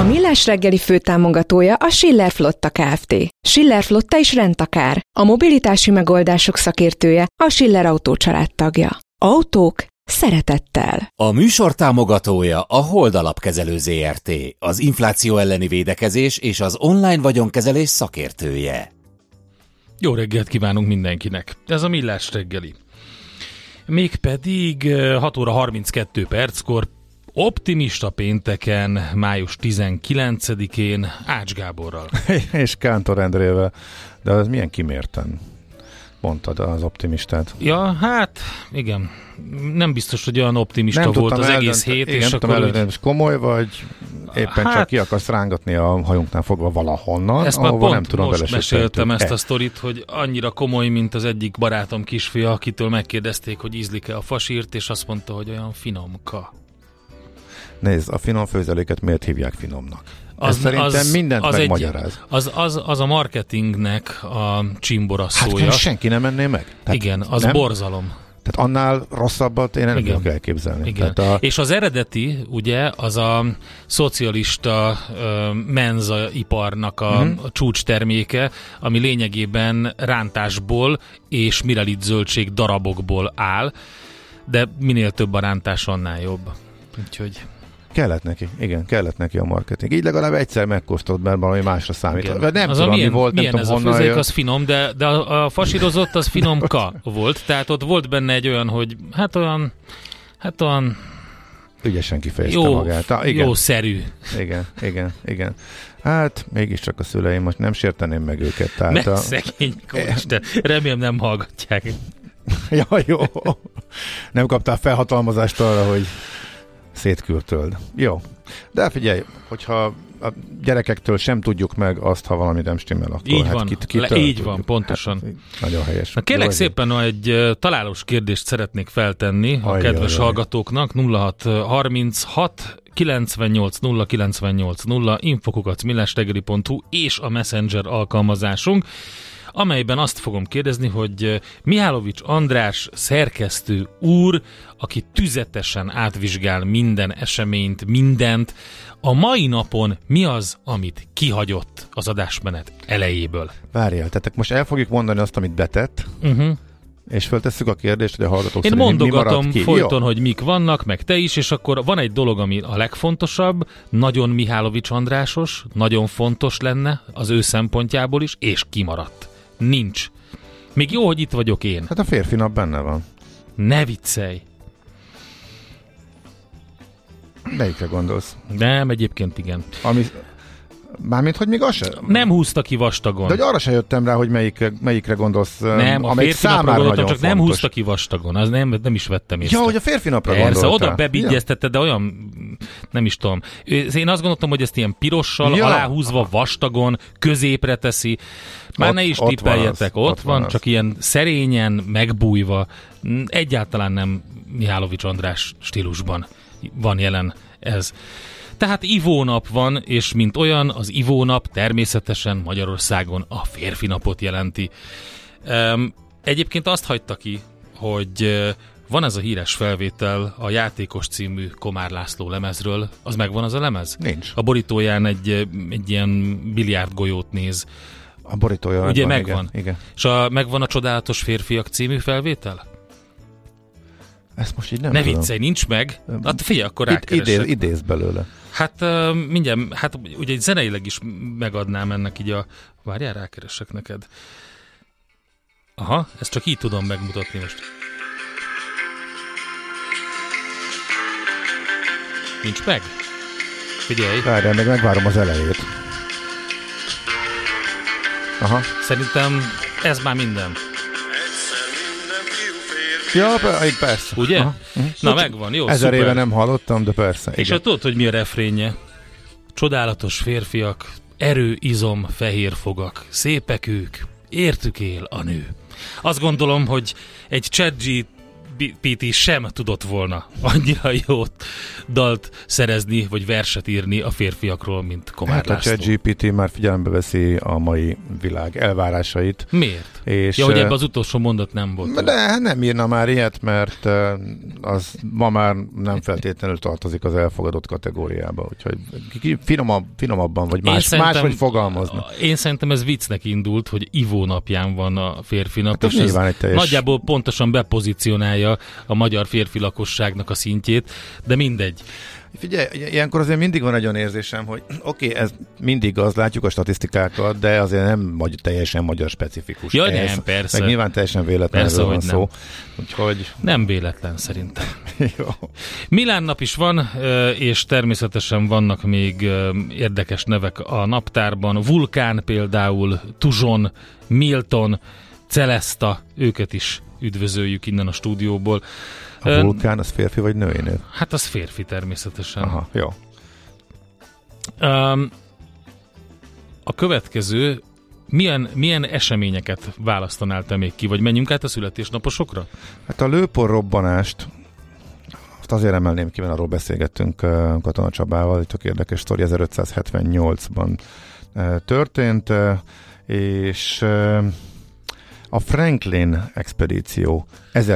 A Millás reggeli főtámogatója a Schiller Flotta Kft. Schiller Flotta is rendtakár. A mobilitási megoldások szakértője a Schiller Autó tagja. Autók szeretettel. A műsor támogatója a Hold Alapkezelő ZRT, az infláció elleni védekezés és az online vagyonkezelés szakértője. Jó reggelt kívánunk mindenkinek! Ez a Millás reggeli. Mégpedig 6 óra 32 perckor optimista pénteken, május 19-én Ács Gáborral. és Kántor Endrével. De az milyen kimérten mondtad az optimistát. Ja, hát igen. Nem biztos, hogy olyan optimista nem volt az eldönt, egész hét. Igen, és akkor úgy... hogy komoly vagy, éppen hát, csak ki akarsz rángatni a hajunknál fogva valahonnan, ezt már pont nem tudom most meséltem ezt a sztorit, hogy annyira komoly, mint az egyik barátom kisfia, akitől megkérdezték, hogy ízlik-e a fasírt, és azt mondta, hogy olyan finomka. Nézd, a finom főzeléket miért hívják finomnak? Az, Ez szerintem az, mindent az megmagyaráz. Egy, az, az, az a marketingnek a csimboraszója. Hát senki nem menné meg. Tehát Igen, az nem? borzalom. Tehát annál rosszabbat én nem Igen. tudok elképzelni. Igen. Tehát a... És az eredeti, ugye, az a szocialista menzaiparnak a, uh-huh. a csúcs terméke, ami lényegében rántásból és mirelit zöldség darabokból áll, de minél több a rántás, annál jobb. Úgyhogy... Kellett neki, igen, kellett neki a marketing. Így legalább egyszer megkóstolt, mert valami másra számít. Igen. Nem az tudom, milyen, mi volt, milyen nem ez tudom, a főzék, az finom, de, de a, a fasírozott az finomka volt, tehát ott volt benne egy olyan, hogy hát olyan, hát olyan ügyesen kifejezte jó, magát. Ah, igen. Jó szerű. Igen, igen, igen. Hát, mégiscsak a szüleim, most nem sérteném meg őket. Tehát Mert a... szegény, Isten, remélem nem hallgatják. ja, jó. Nem kaptál felhatalmazást arra, hogy szétkürtöld. Jó. De figyelj, hogyha a gyerekektől sem tudjuk meg azt, ha valami nem stimmel, akkor így hát van, kit, kitől, így tudjuk. van, pontosan. Hát, nagyon helyes. Na kérlek Jó, szépen, egy találós kérdést szeretnék feltenni a kedves ajaj. hallgatóknak. 0636 98 0 98 0 infokukat és a Messenger alkalmazásunk amelyben azt fogom kérdezni, hogy eh, Mihálovics András szerkesztő úr, aki tüzetesen átvizsgál minden eseményt, mindent, a mai napon mi az, amit kihagyott az adásmenet elejéből? Várjál, tehát most el fogjuk mondani azt, amit betett, uh-huh. és föltesszük a kérdést, hogy a hallgatók Én mondogatom mi ki? folyton, Jó. hogy mik vannak, meg te is, és akkor van egy dolog, ami a legfontosabb, nagyon Mihálovics Andrásos, nagyon fontos lenne az ő szempontjából is, és kimaradt. Nincs. Még jó, hogy itt vagyok én. Hát a férfi nap benne van. Ne viccelj. Melyikre gondolsz? Nem, egyébként igen. Ami, Mármint, hogy még az se... Nem húzta ki vastagon. De hogy arra se jöttem rá, hogy melyikre, melyikre gondolsz, nem, a férfi napra gondoltam, csak fontos. nem húzta ki vastagon, az nem, nem is vettem észre. Ja, hogy a férfi napra Persze, gondoltál. oda bebigyeztette, de olyan, nem is tudom. Én azt gondoltam, hogy ezt ilyen pirossal, ja. aláhúzva, vastagon, középre teszi. Már ott, ne is tippeljetek, ott, ott, ott van, van csak ilyen szerényen, megbújva, egyáltalán nem Mihálovics András stílusban van jelen ez. Tehát ivónap van, és mint olyan, az ivónap természetesen Magyarországon a férfi napot jelenti. Um, egyébként azt hagyta ki, hogy van ez a híres felvétel a Játékos című Komár László lemezről. Az megvan az a lemez? Nincs. A borítóján egy, egy ilyen biliárd golyót néz. A borítója Ugye megvan, megvan. Igen, igen. És a, megvan a Csodálatos Férfiak című felvétel? Ezt most így nem Ne tudom. viccelj, nincs meg? Hát figyelj, akkor rákeresek. idéz, idéz belőle. Hát uh, mindjárt, hát ugye zeneileg is megadnám ennek így a... Várjál, rákeresek neked. Aha, ezt csak így tudom megmutatni most. Nincs meg? Figyelj, Várjál, meg megvárom az elejét. Aha. szerintem ez már minden. Ja, per- persze. Ugye? Aha. Na megvan, jó, Ezer szuper. éve nem hallottam, de persze. És a tudod, hogy mi a refrénye? Csodálatos férfiak, erő, izom, fehér fogak, szépek ők, értük él a nő. Azt gondolom, hogy egy ChatGPT sem tudott volna annyira jó dalt szerezni, vagy verset írni a férfiakról, mint Komár Hát a. ChatGPT már figyelembe veszi a mai világ elvárásait. Miért? És, Ja, hogy ebben az utolsó mondat nem volt. De hát nem írna már ilyet, mert az ma már nem feltétlenül tartozik az elfogadott kategóriába, úgyhogy finomabb, finomabban, vagy más, máshogy fogalmazna. Én szerintem ez viccnek indult, hogy Ivó napján van a férfi nap, Hát és ez nagyjából pontosan bepozícionálja a magyar férfi lakosságnak a szintjét, de mindegy. Figyelj, ilyenkor azért mindig van egy olyan érzésem, hogy oké, okay, ez mindig az, látjuk a statisztikákat, de azért nem magy- teljesen magyar specifikus. Ja, ez, nem, persze. Meg nyilván teljesen véletlenül Persze, van szó. Úgyhogy Nem véletlen szerintem. jó. Milán nap is van, és természetesen vannak még érdekes nevek a naptárban. Vulkán például, Tuzson, Milton, Celesta, őket is üdvözöljük innen a stúdióból. A Ö, vulkán az férfi vagy női név? Hát az férfi természetesen. Aha, jó. Um, a következő, milyen, milyen eseményeket választanál te még ki, vagy menjünk át a születésnaposokra? Hát a lőpor robbanást azt azért emelném ki, mert arról beszélgettünk Katona Csabával, egy tök érdekes sztori, 1578-ban uh, történt, és a Franklin expedíció Az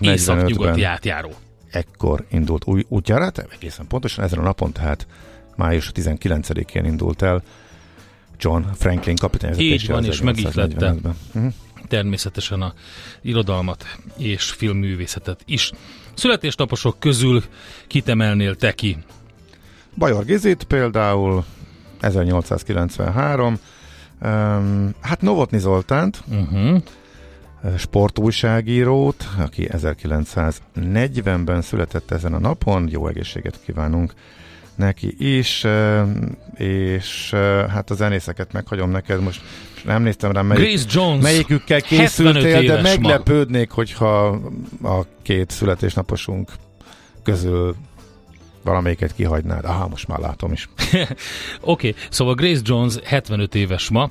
észak-nyugati 1845-ben átjáró. ekkor indult új útjára, egészen pontosan ezen a napon, tehát május 19-én indult el John Franklin kapitány Így van, és megihlette. 1845-ben. Uh-huh. Természetesen a irodalmat és filmművészetet is. Születésnaposok közül kitemelnél te ki? Bajor Gizit például 1893, um, hát Novotny Zoltánt, Uh-huh. sportújságírót, aki 1940-ben született ezen a napon, jó egészséget kívánunk neki is, és hát a zenészeket meghagyom neked, most nem néztem rá, melyik, Grace Jones, melyikükkel 75 készültél, de éves ma. meglepődnék, hogyha a két születésnaposunk közül valamelyiket kihagynád. Aha, most már látom is. Oké, okay, szóval Grace Jones 75 éves ma,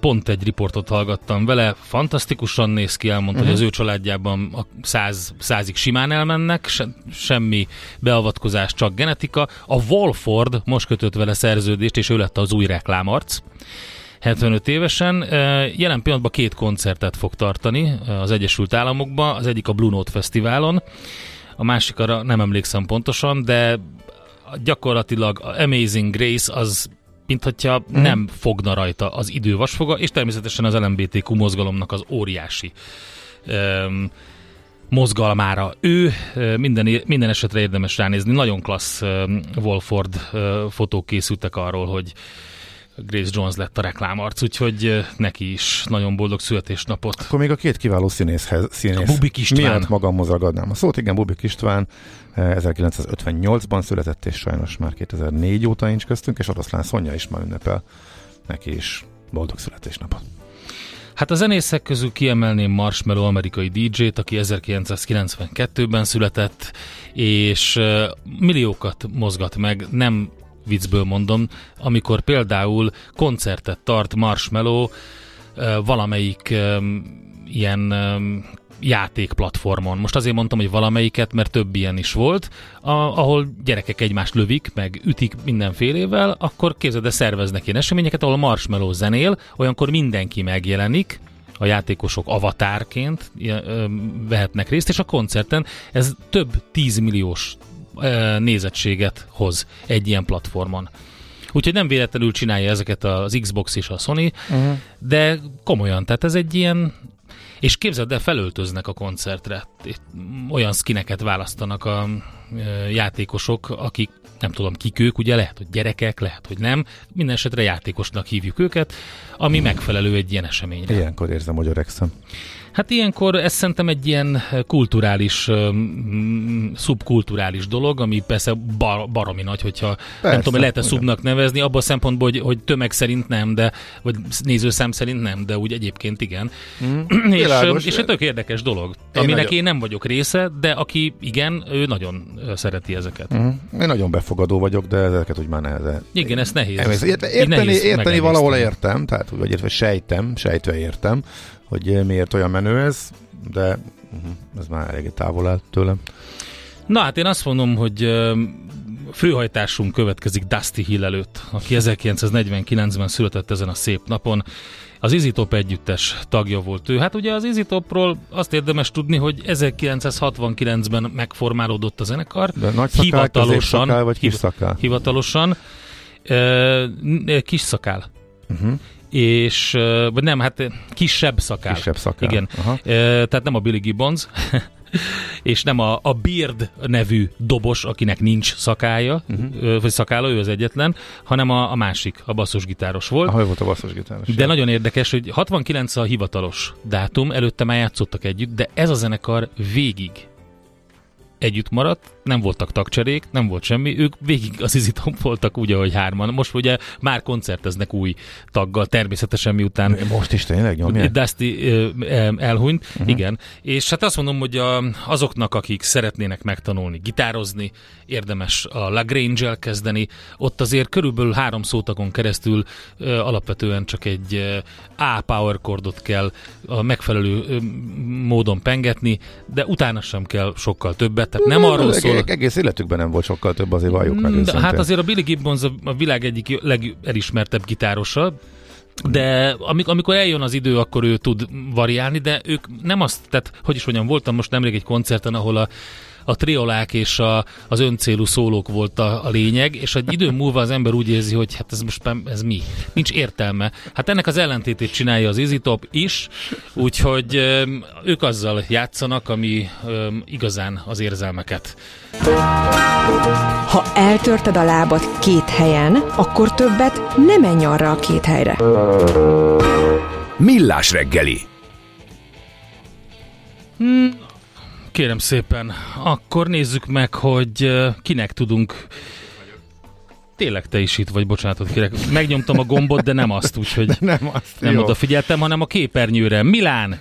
pont egy riportot hallgattam vele, fantasztikusan néz ki, elmondta, uh-huh. hogy az ő családjában a száz, százig simán elmennek, se, semmi beavatkozás, csak genetika. A Walford most kötött vele szerződést, és ő lett az új reklámarc. 75 évesen. Jelen pillanatban két koncertet fog tartani az Egyesült Államokban, az egyik a Blue Note Fesztiválon, a másik arra nem emlékszem pontosan, de gyakorlatilag Amazing Grace az mint hogyha mm. nem fogna rajta az idő vasfoga, és természetesen az LMBTQ mozgalomnak az óriási um, mozgalmára. Ő minden, minden esetre érdemes ránézni. Nagyon klassz um, Wolford uh, fotók készültek arról, hogy Grace Jones lett a reklámarc, úgyhogy neki is nagyon boldog születésnapot. Akkor még a két kiváló színészhez, színész A Bubik István. miatt magamhoz ragadnám a szót. Igen, Bubik István eh, 1958-ban született, és sajnos már 2004 óta nincs köztünk, és Oroszlán Szonya is már ünnepel. Neki is boldog születésnapot. Hát a zenészek közül kiemelném Marshmallow amerikai DJ-t, aki 1992-ben született, és milliókat mozgat meg, nem viccből mondom, amikor például koncertet tart Marshmallow valamelyik ilyen játékplatformon. Most azért mondtam, hogy valamelyiket, mert több ilyen is volt, a, ahol gyerekek egymást lövik, meg ütik mindenfélével, akkor képzeld, de szerveznek ilyen eseményeket, ahol Marshmallow zenél, olyankor mindenki megjelenik, a játékosok avatárként vehetnek részt, és a koncerten ez több tízmilliós nézettséget hoz egy ilyen platformon. Úgyhogy nem véletlenül csinálja ezeket az Xbox és a Sony, uh-huh. de komolyan, tehát ez egy ilyen és képzeld el, felöltöznek a koncertre. Olyan skineket választanak a játékosok, akik nem tudom kik ők, ugye lehet, hogy gyerekek, lehet, hogy nem. Minden esetre játékosnak hívjuk őket, ami megfelelő egy ilyen eseményre. Ilyenkor érzem, hogy öregszem. Hát ilyenkor ez szerintem egy ilyen kulturális, szubkulturális dolog, ami persze bar, baromi nagy, hogyha persze, nem tudom, lehet-e szubnak nevezni, abban a szempontból, hogy, hogy tömeg szerint nem, de vagy nézőszám szerint nem, de úgy egyébként igen. Mm, és, világos, és egy tök érdekes dolog, én aminek nagyon... én nem vagyok része, de aki igen, ő nagyon szereti ezeket. Mm. Én nagyon befogadó vagyok, de ezeket úgy már nehezen. Igen, ez nehéz. Érteni, érteni, érteni valahol értem, tehát vagy értve sejtem, sejtve értem, hogy miért olyan menő ez, de uh-huh, ez már elég távol áll tőlem. Na hát én azt mondom, hogy főhajtásunk következik Dusty Hill előtt, aki 1949-ben született ezen a szép napon. Az Izitop együttes tagja volt ő. Hát ugye az Izitopról azt érdemes tudni, hogy 1969-ben megformálódott a zenekar. De nagy szakál, hivatalosan, vagy kis szakál? Hivatalosan. Kis szakál. Uh-huh és, vagy nem, hát kisebb szakál. Kisebb szakál. Igen. Aha. Tehát nem a Billy Gibbons, és nem a, a Beard nevű dobos, akinek nincs szakája, uh-huh. vagy szakála, ő az egyetlen, hanem a, a másik, a basszusgitáros volt. Ahogy volt a basszusgitáros. De ja. nagyon érdekes, hogy 69 a hivatalos dátum, előtte már játszottak együtt, de ez a zenekar végig együtt maradt, nem voltak tagcserék, nem volt semmi, ők végig az izitom voltak úgy, ahogy hárman. Most ugye már koncerteznek új taggal, természetesen miután... Most is tényleg nyomják? Dusty elhunyt, uh-huh. igen. És hát azt mondom, hogy a, azoknak, akik szeretnének megtanulni gitározni, érdemes a Lagrange-el kezdeni. Ott azért körülbelül három szótakon keresztül alapvetően csak egy A power chordot kell a megfelelő módon pengetni, de utána sem kell sokkal többet. Tehát nem arról szól, Szóval... Egész életükben nem volt sokkal több, azért valljuk meg őszintén. Hát azért a Billy Gibbons a világ egyik legelismertebb gitárosa, de amikor eljön az idő, akkor ő tud variálni, de ők nem azt, tehát hogy is mondjam, voltam most nemrég egy koncerten, ahol a a triolák és a, az öncélú szólók volt a, a lényeg, és egy idő múlva az ember úgy érzi, hogy hát ez most ez mi? Nincs értelme. Hát ennek az ellentétét csinálja az Top is, úgyhogy ők azzal játszanak, ami igazán az érzelmeket. Ha eltörted a lábad két helyen, akkor többet nem menj arra a két helyre. Millás reggeli. Hmm, Kérem szépen, akkor nézzük meg, hogy kinek tudunk Tényleg te is itt vagy, bocsánatot kérek. Megnyomtam a gombot, de nem azt, úgyhogy de nem, azt, nem odafigyeltem, hanem a képernyőre. Milán!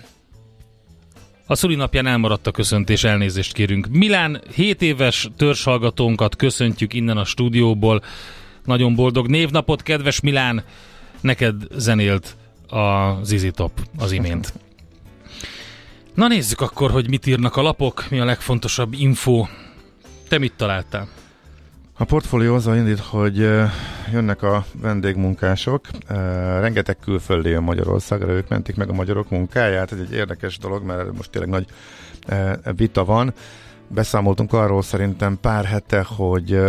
A szülinapján elmaradt a köszöntés, elnézést kérünk. Milán 7 éves törzshallgatónkat köszöntjük innen a stúdióból. Nagyon boldog névnapot, kedves Milán! Neked zenélt a Zizi Top az imént. Na nézzük akkor, hogy mit írnak a lapok, mi a legfontosabb info. Te mit találtál? A portfólió azzal indít, hogy jönnek a vendégmunkások, rengeteg külföldi jön Magyarországra, ők mentik meg a magyarok munkáját, ez egy érdekes dolog, mert most tényleg nagy vita van. Beszámoltunk arról szerintem pár hete, hogy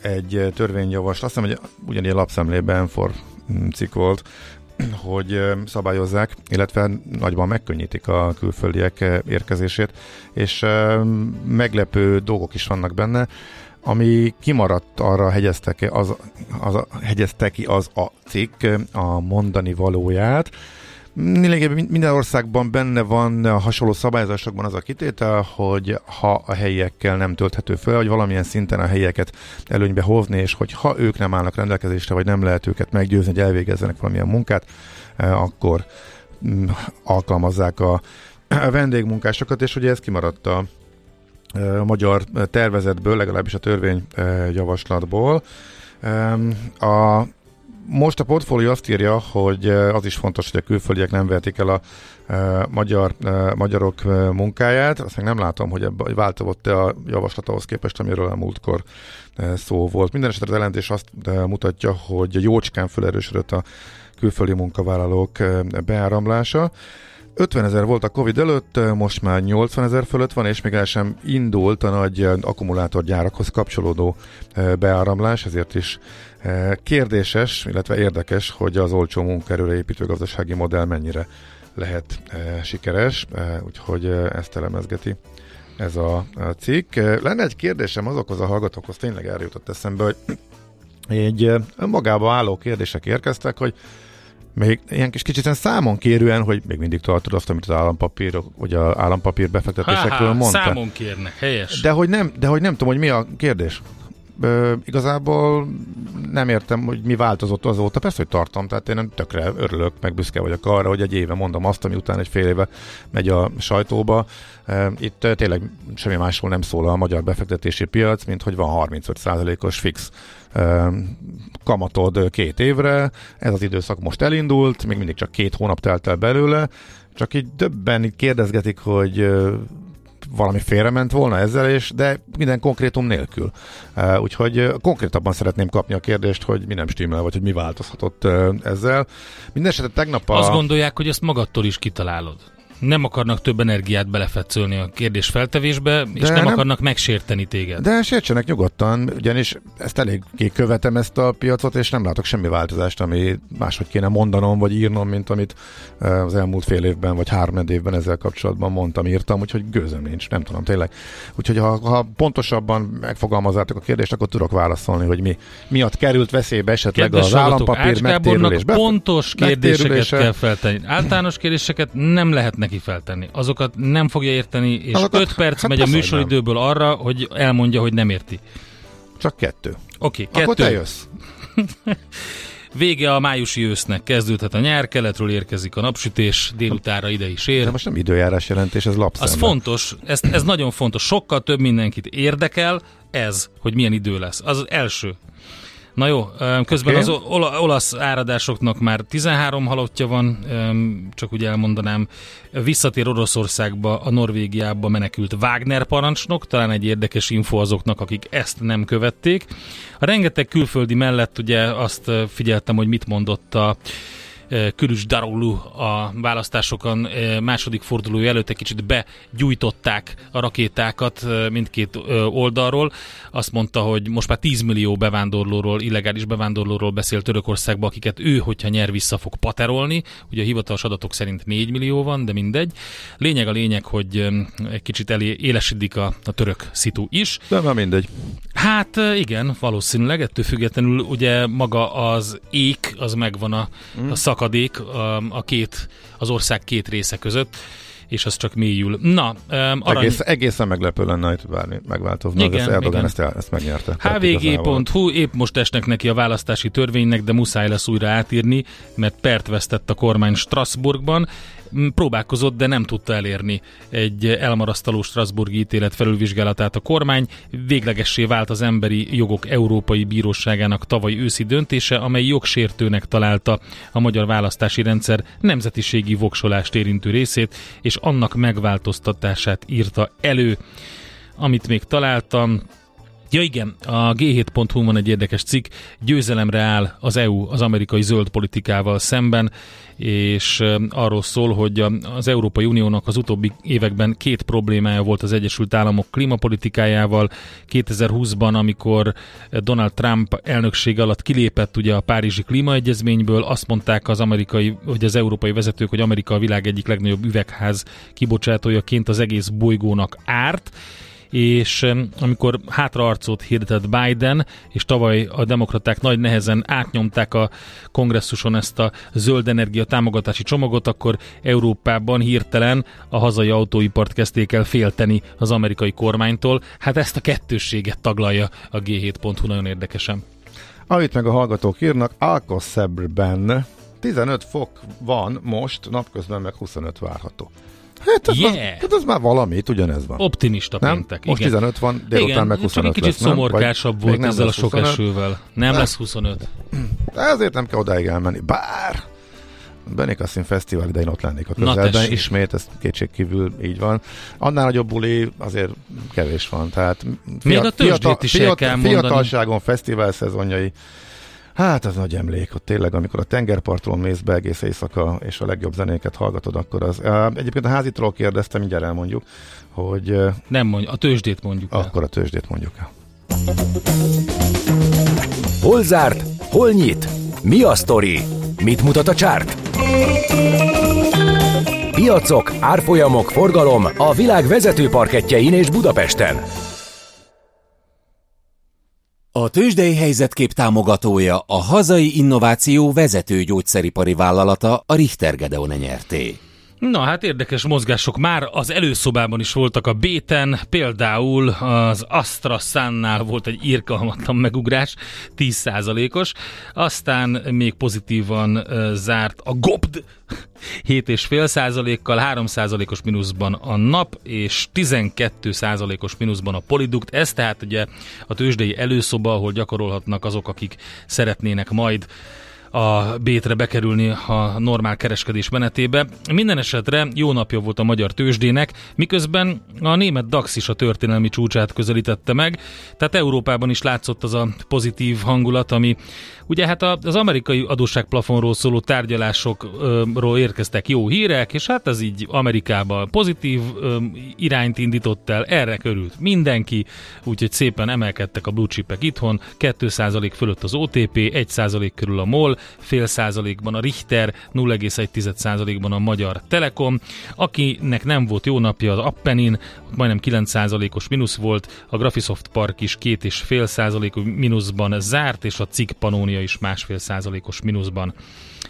egy törvényjavaslat, azt hiszem, hogy ugyanilyen lapszemlében for cikk volt, hogy szabályozzák, illetve nagyban megkönnyítik a külföldiek érkezését, és meglepő dolgok is vannak benne. Ami kimaradt, arra hegyezte ki az, az, hegyezte ki az a cikk a mondani valóját, Lényegében minden országban benne van a hasonló szabályozásokban az a kitétel, hogy ha a helyiekkel nem tölthető fel, hogy valamilyen szinten a helyieket előnybe hozni, és hogy ha ők nem állnak rendelkezésre, vagy nem lehet őket meggyőzni, hogy elvégezzenek valamilyen munkát, eh, akkor mm, alkalmazzák a vendégmunkásokat, és ugye ez kimaradt a, eh, a magyar tervezetből, legalábbis a törvényjavaslatból. A most a portfólió azt írja, hogy az is fontos, hogy a külföldiek nem vertik el a magyar, magyarok munkáját. Azt meg nem látom, hogy ebbe változott-e a javaslat ahhoz képest, amiről a múltkor szó volt. Minden esetre az jelentés azt mutatja, hogy jócskán felerősödött a külföldi munkavállalók beáramlása. 50 ezer volt a Covid előtt, most már 80 ezer fölött van, és még el sem indult a nagy akkumulátorgyárakhoz kapcsolódó beáramlás, ezért is kérdéses, illetve érdekes, hogy az olcsó munkaerőre építő gazdasági modell mennyire lehet sikeres, úgyhogy ezt elemezgeti ez a cikk. Lenne egy kérdésem azokhoz a hallgatókhoz, tényleg eljutott eszembe, hogy egy önmagába álló kérdések érkeztek, hogy még ilyen kis kicsit számon kérően, hogy még mindig tartod azt, amit az állampapír, vagy az állampapír befektetésekről mondta. Számon kérnek, helyes. De hogy, nem, de hogy nem tudom, hogy mi a kérdés. Ö, igazából nem értem, hogy mi változott azóta. Persze, hogy tartom, tehát én nem tökre örülök, meg büszke vagyok arra, hogy egy éve mondom azt, ami után egy fél éve megy a sajtóba. Itt tényleg semmi másról nem szól a magyar befektetési piac, mint hogy van 35%-os fix kamatod két évre, ez az időszak most elindult, még mindig csak két hónap telt el belőle, csak így többen így kérdezgetik, hogy valami félrement volna ezzel, és de minden konkrétum nélkül. Úgyhogy konkrétabban szeretném kapni a kérdést, hogy mi nem stimmel, vagy hogy mi változhatott ezzel. Mindenesetre tegnap a... Azt gondolják, hogy ezt magadtól is kitalálod nem akarnak több energiát belefetszölni a kérdés feltevésbe, és nem, nem akarnak megsérteni téged. De sértsenek nyugodtan, ugyanis ezt elég követem ezt a piacot, és nem látok semmi változást, ami máshogy kéne mondanom, vagy írnom, mint amit az elmúlt fél évben, vagy három évben ezzel kapcsolatban mondtam, írtam, úgyhogy gőzöm nincs, nem tudom tényleg. Úgyhogy ha, ha pontosabban megfogalmazzátok a kérdést, akkor tudok válaszolni, hogy mi miatt került veszélybe esetleg Kedves az állampapír megtérülés. pontos kérdéseket kell feltenni. Általános kérdéseket nem lehetnek neki feltenni. Azokat nem fogja érteni, és Azokat, 5 perc hát megy a műsoridőből arra, hogy elmondja, hogy nem érti. Csak kettő. Oké, okay, kettő. Akkor te jössz. Vége a májusi ősznek, kezdődhet a nyár, keletről érkezik a napsütés, délutára ide is ér. De most nem időjárás jelentés, ez lapszemben. Az fontos, ez, ez nagyon fontos, sokkal több mindenkit érdekel ez, hogy milyen idő lesz. Az az első. Na jó, közben okay. az olasz áradásoknak már 13 halottja van, csak úgy elmondanám, visszatér Oroszországba, a Norvégiába menekült Wagner parancsnok, talán egy érdekes info azoknak, akik ezt nem követték. A rengeteg külföldi mellett ugye azt figyeltem, hogy mit mondott a Külüs Darulu a választásokon második fordulója előtt egy kicsit begyújtották a rakétákat mindkét oldalról. Azt mondta, hogy most már 10 millió bevándorlóról, illegális bevándorlóról beszél Törökországba, akiket ő, hogyha nyer, vissza fog paterolni. Ugye a hivatalos adatok szerint 4 millió van, de mindegy. Lényeg a lényeg, hogy egy kicsit elé élesedik a, a török szitu is. De már mindegy. Hát igen, valószínűleg, ettől függetlenül ugye maga az ék, az megvan a, mm. a szak szakadék a, a két, az ország két része között és az csak mélyül. Na, um, arany... Egész, egészen meglepő lenne hogy várni, megváltozni, igen, az Erdogan ezt, ezt megnyerte. hvg.hu épp most esnek neki a választási törvénynek, de muszáj lesz újra átírni, mert pert vesztett a kormány Strasbourgban próbálkozott, de nem tudta elérni egy elmarasztaló Strasburgi ítélet felülvizsgálatát a kormány. Véglegessé vált az Emberi Jogok Európai Bíróságának tavaly őszi döntése, amely jogsértőnek találta a magyar választási rendszer nemzetiségi voksolást érintő részét, és annak megváltoztatását írta elő. Amit még találtam, Ja igen, a G7.hu van egy érdekes cikk, győzelemre áll az EU az amerikai zöld politikával szemben, és arról szól, hogy az Európai Uniónak az utóbbi években két problémája volt az Egyesült Államok klímapolitikájával. 2020-ban, amikor Donald Trump elnökség alatt kilépett ugye a Párizsi klímaegyezményből, azt mondták az amerikai, vagy az európai vezetők, hogy Amerika a világ egyik legnagyobb üvegház kibocsátójaként az egész bolygónak árt, és amikor hátraarcot hirdetett Biden, és tavaly a demokraták nagy nehezen átnyomták a kongresszuson ezt a zöld energia támogatási csomagot, akkor Európában hirtelen a hazai autóipart kezdték el félteni az amerikai kormánytól. Hát ezt a kettősséget taglalja a G7.hu nagyon érdekesen. Amit meg a hallgatók írnak, Alkoszebrben 15 fok van most, napközben meg 25 várható. Hát az, yeah. az, hát az már valami, ugyanez van. Optimista nem? péntek. Most igen. 15 van, délután igen, meg 25 csak egy kicsit lesz, szomorkásabb Vagy volt ezzel a sok 25? esővel. Nem lesz 25. De ezért nem kell odáig elmenni. Bár Benikaszin Fesztivál idején ott lennék a közelben, ismét, ez kétségkívül így van. Annál nagyobb buli azért kevés van, tehát Még a tőzsdét is mondani. fiatalságon fesztivál szezonjai, hát az nagy emlék, ott tényleg, amikor a tengerparton mész be egész éjszaka, és a legjobb zenéket hallgatod, akkor az. Egyébként a házitról kérdeztem, mindjárt elmondjuk, hogy Nem mondj, a tőzsdét mondjuk el. akkor a tőzsdét mondjuk el. Hol zárt? Hol nyit? Mi a sztori? Mit mutat a csárt? Piacok, árfolyamok, forgalom a világ vezető parketjein és Budapesten. A tőzsdei helyzetkép támogatója a hazai innováció vezető gyógyszeripari vállalata a Richter Gedeon nyerté. Na hát érdekes mozgások. Már az előszobában is voltak a béten, például az Astra Sunnál volt egy írkalmatlan megugrás, 10%-os, aztán még pozitívan zárt a GOPD 7,5%-kal, 3%-os mínuszban a nap, és 12%-os mínuszban a Poliduct. Ez tehát ugye a tőzsdei előszoba, ahol gyakorolhatnak azok, akik szeretnének majd a bétre bekerülni a normál kereskedés menetébe. Minden esetre jó napja volt a magyar tőzsdének, miközben a német DAX is a történelmi csúcsát közelítette meg, tehát Európában is látszott az a pozitív hangulat, ami ugye hát az amerikai adósságplafonról szóló tárgyalásokról érkeztek jó hírek, és hát ez így Amerikában pozitív irányt indított el, erre körült mindenki, úgyhogy szépen emelkedtek a blue chipek itthon, 2% fölött az OTP, 1% körül a MOL, fél százalékban a Richter, 0,1%-ban a Magyar Telekom. Akinek nem volt jó napja az Appenin, ott majdnem 9%-os mínusz volt, a Graphisoft Park is 2,5%-os mínuszban zárt, és a CIK Panónia is másfél százalékos mínuszban.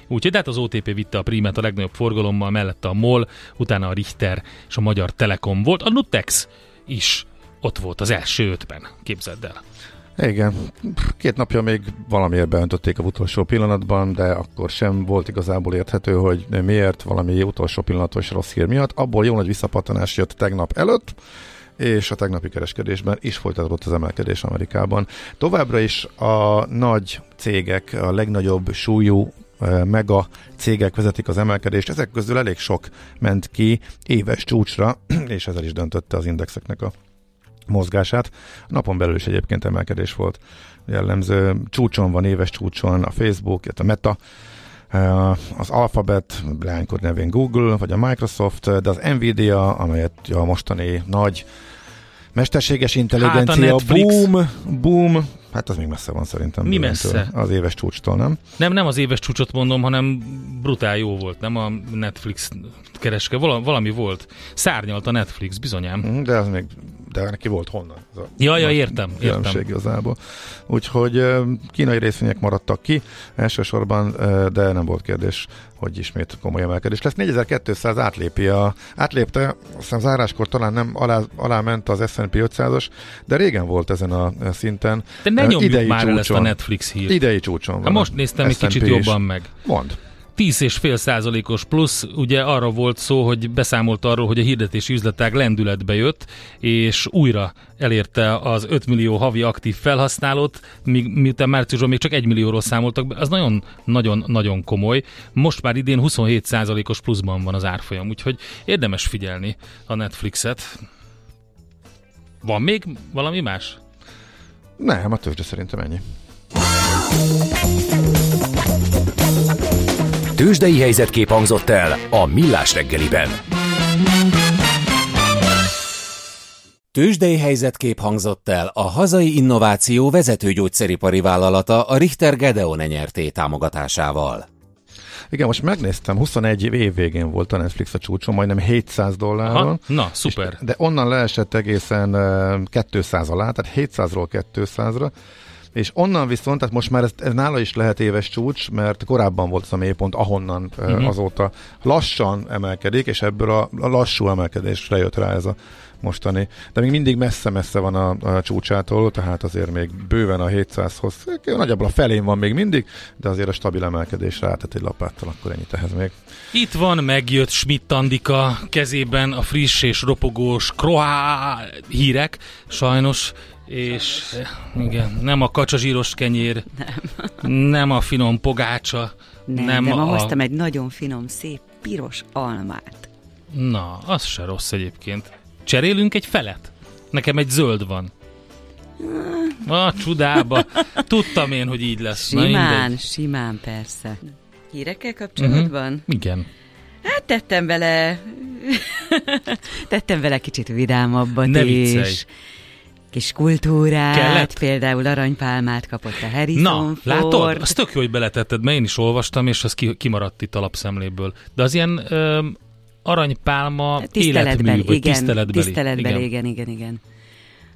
Úgyhogy de hát az OTP vitte a prímet a legnagyobb forgalommal, mellette a MOL, utána a Richter és a Magyar Telekom volt. A Nutex is ott volt az első ötben, képzeld el. Igen, két napja még valamiért beöntötték a utolsó pillanatban, de akkor sem volt igazából érthető, hogy miért valami utolsó pillanatos rossz hír miatt. Abból jó nagy visszapattanás jött tegnap előtt, és a tegnapi kereskedésben is folytatódott az emelkedés Amerikában. Továbbra is a nagy cégek, a legnagyobb súlyú mega cégek vezetik az emelkedést, ezek közül elég sok ment ki éves csúcsra, és ezzel is döntötte az indexeknek a mozgását. A napon belül is egyébként emelkedés volt jellemző. Csúcson van, éves csúcson a Facebook, a Meta, az Alphabet, leánykor nevén Google, vagy a Microsoft, de az Nvidia, amelyet a mostani nagy mesterséges intelligencia Hát a Netflix. boom, boom, hát az még messze van szerintem. Mi messze? Az éves csúcstól, nem? Nem, nem az éves csúcsot mondom, hanem brutál jó volt, nem a Netflix kereske, Val- valami volt. Szárnyalt a Netflix, bizonyám. Mhm, De az még, de neki volt honnan. Ja, ja, értem, értem. igazából. Úgyhogy kínai részvények maradtak ki elsősorban, de nem volt kérdés, hogy ismét komoly emelkedés lesz. 4200 átlépi a, átlépte, azt hiszem záráskor talán nem alá, alá ment az S&P 500-os, de régen volt ezen a szinten. De ne nyomjuk már el ezt a csúcson. Netflix hírt. Idei csúcson van. Hát a most néztem egy kicsit jobban meg. Mond. 10,5 százalékos plusz, ugye arra volt szó, hogy beszámolt arról, hogy a hirdetési üzletág lendületbe jött, és újra elérte az 5 millió havi aktív felhasználót, míg, miután márciusban még csak 1 millióról számoltak be, az nagyon-nagyon-nagyon komoly. Most már idén 27 százalékos pluszban van az árfolyam, úgyhogy érdemes figyelni a Netflixet. Van még valami más? Nem, a tőzsde szerintem ennyi. Tőzsdei helyzetkép hangzott el a Millás reggeliben. Tőzsdei helyzetkép hangzott el a hazai innováció vezető gyógyszeripari vállalata a Richter Gedeon nyerté támogatásával. Igen, most megnéztem, 21 év végén volt a Netflix a csúcson, majdnem 700 dolláron. Aha, na, szuper. És, de onnan leesett egészen uh, 200 alá, tehát 700-ról 200-ra, és onnan viszont, tehát most már ez, ez nála is lehet éves csúcs, mert korábban volt az a mélypont, ahonnan uh-huh. azóta lassan emelkedik, és ebből a, a lassú emelkedésre jött rá ez a mostani. De még mindig messze-messze van a, a csúcsától, tehát azért még bőven a 700-hoz, nagyjából a felén van még mindig, de azért a stabil emelkedésre átett egy lapáttal, akkor ennyit ehhez még. Itt van, megjött Schmidt Andika kezében a friss és ropogós kroá hírek, sajnos és igen, nem a kacsazsíros kenyér, nem, nem a finom pogácsa, nem, nem de ma a... hoztam egy nagyon finom, szép, piros almát. Na, az se rossz egyébként. Cserélünk egy felet? Nekem egy zöld van. A csudába. Tudtam én, hogy így lesz. Simán, Na, simán persze. Hírekkel kapcsolatban? Uh-huh. Igen. Hát tettem vele, tettem vele kicsit vidámabbat ne is. Viccelj. Kis kultúrát, Kellett? például aranypálmát kapott a Harrison Na, Ford. látod? Azt tök jó, hogy beletetted, mert én is olvastam, és az kimaradt itt a lapszemléből. De az ilyen öm, aranypálma tiszteletben, életmű, igen, tiszteletbeli. Tiszteletbeli, igen, igen, igen. igen.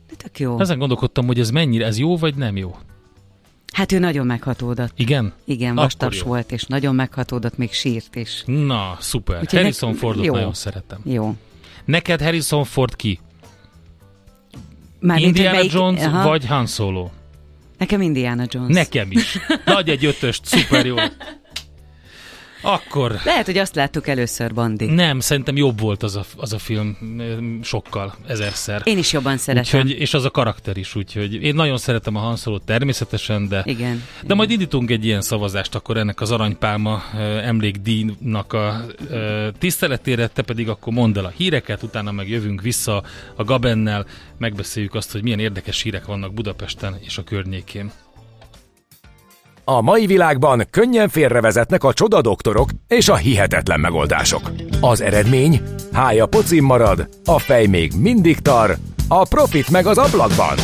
De tök jó. Ezen gondolkodtam, hogy ez mennyire, ez jó vagy nem jó? Hát ő nagyon meghatódott. Igen? Igen, vastaps volt, és nagyon meghatódott, még sírt is. Na, szuper. Úgyhogy Harrison ne... Fordot jó. nagyon szeretem. Jó. Neked Harrison Ford ki? Már Indiana melyik... Jones Aha. vagy Han Solo? Nekem Indiana Jones. Nekem is. Nagy egy ötöst, szuper jó. Akkor... Lehet, hogy azt láttuk először, Bandi. Nem, szerintem jobb volt az a, az a film sokkal, ezerszer. Én is jobban szeretem. Úgyhogy, és az a karakter is, úgyhogy én nagyon szeretem a Han természetesen, de, igen, de igen. majd indítunk egy ilyen szavazást akkor ennek az aranypálma emlékdíjnak a tiszteletére, te pedig akkor mondd el a híreket, utána meg jövünk vissza a Gabennel, megbeszéljük azt, hogy milyen érdekes hírek vannak Budapesten és a környékén. A mai világban könnyen félrevezetnek a csoda doktorok és a hihetetlen megoldások. Az eredmény? Hája pocim marad, a fej még mindig tar, a profit meg az ablakban.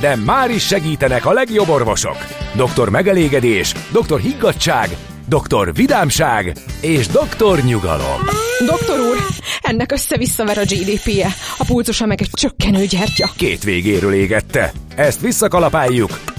De már is segítenek a legjobb orvosok. Doktor megelégedés, doktor higgadság, doktor vidámság és doktor nyugalom. Doktor úr, ennek össze-visszaver a GDP-je, a pulcosa meg egy csökkenő gyertya. Két végéről égette. Ezt visszakalapáljuk,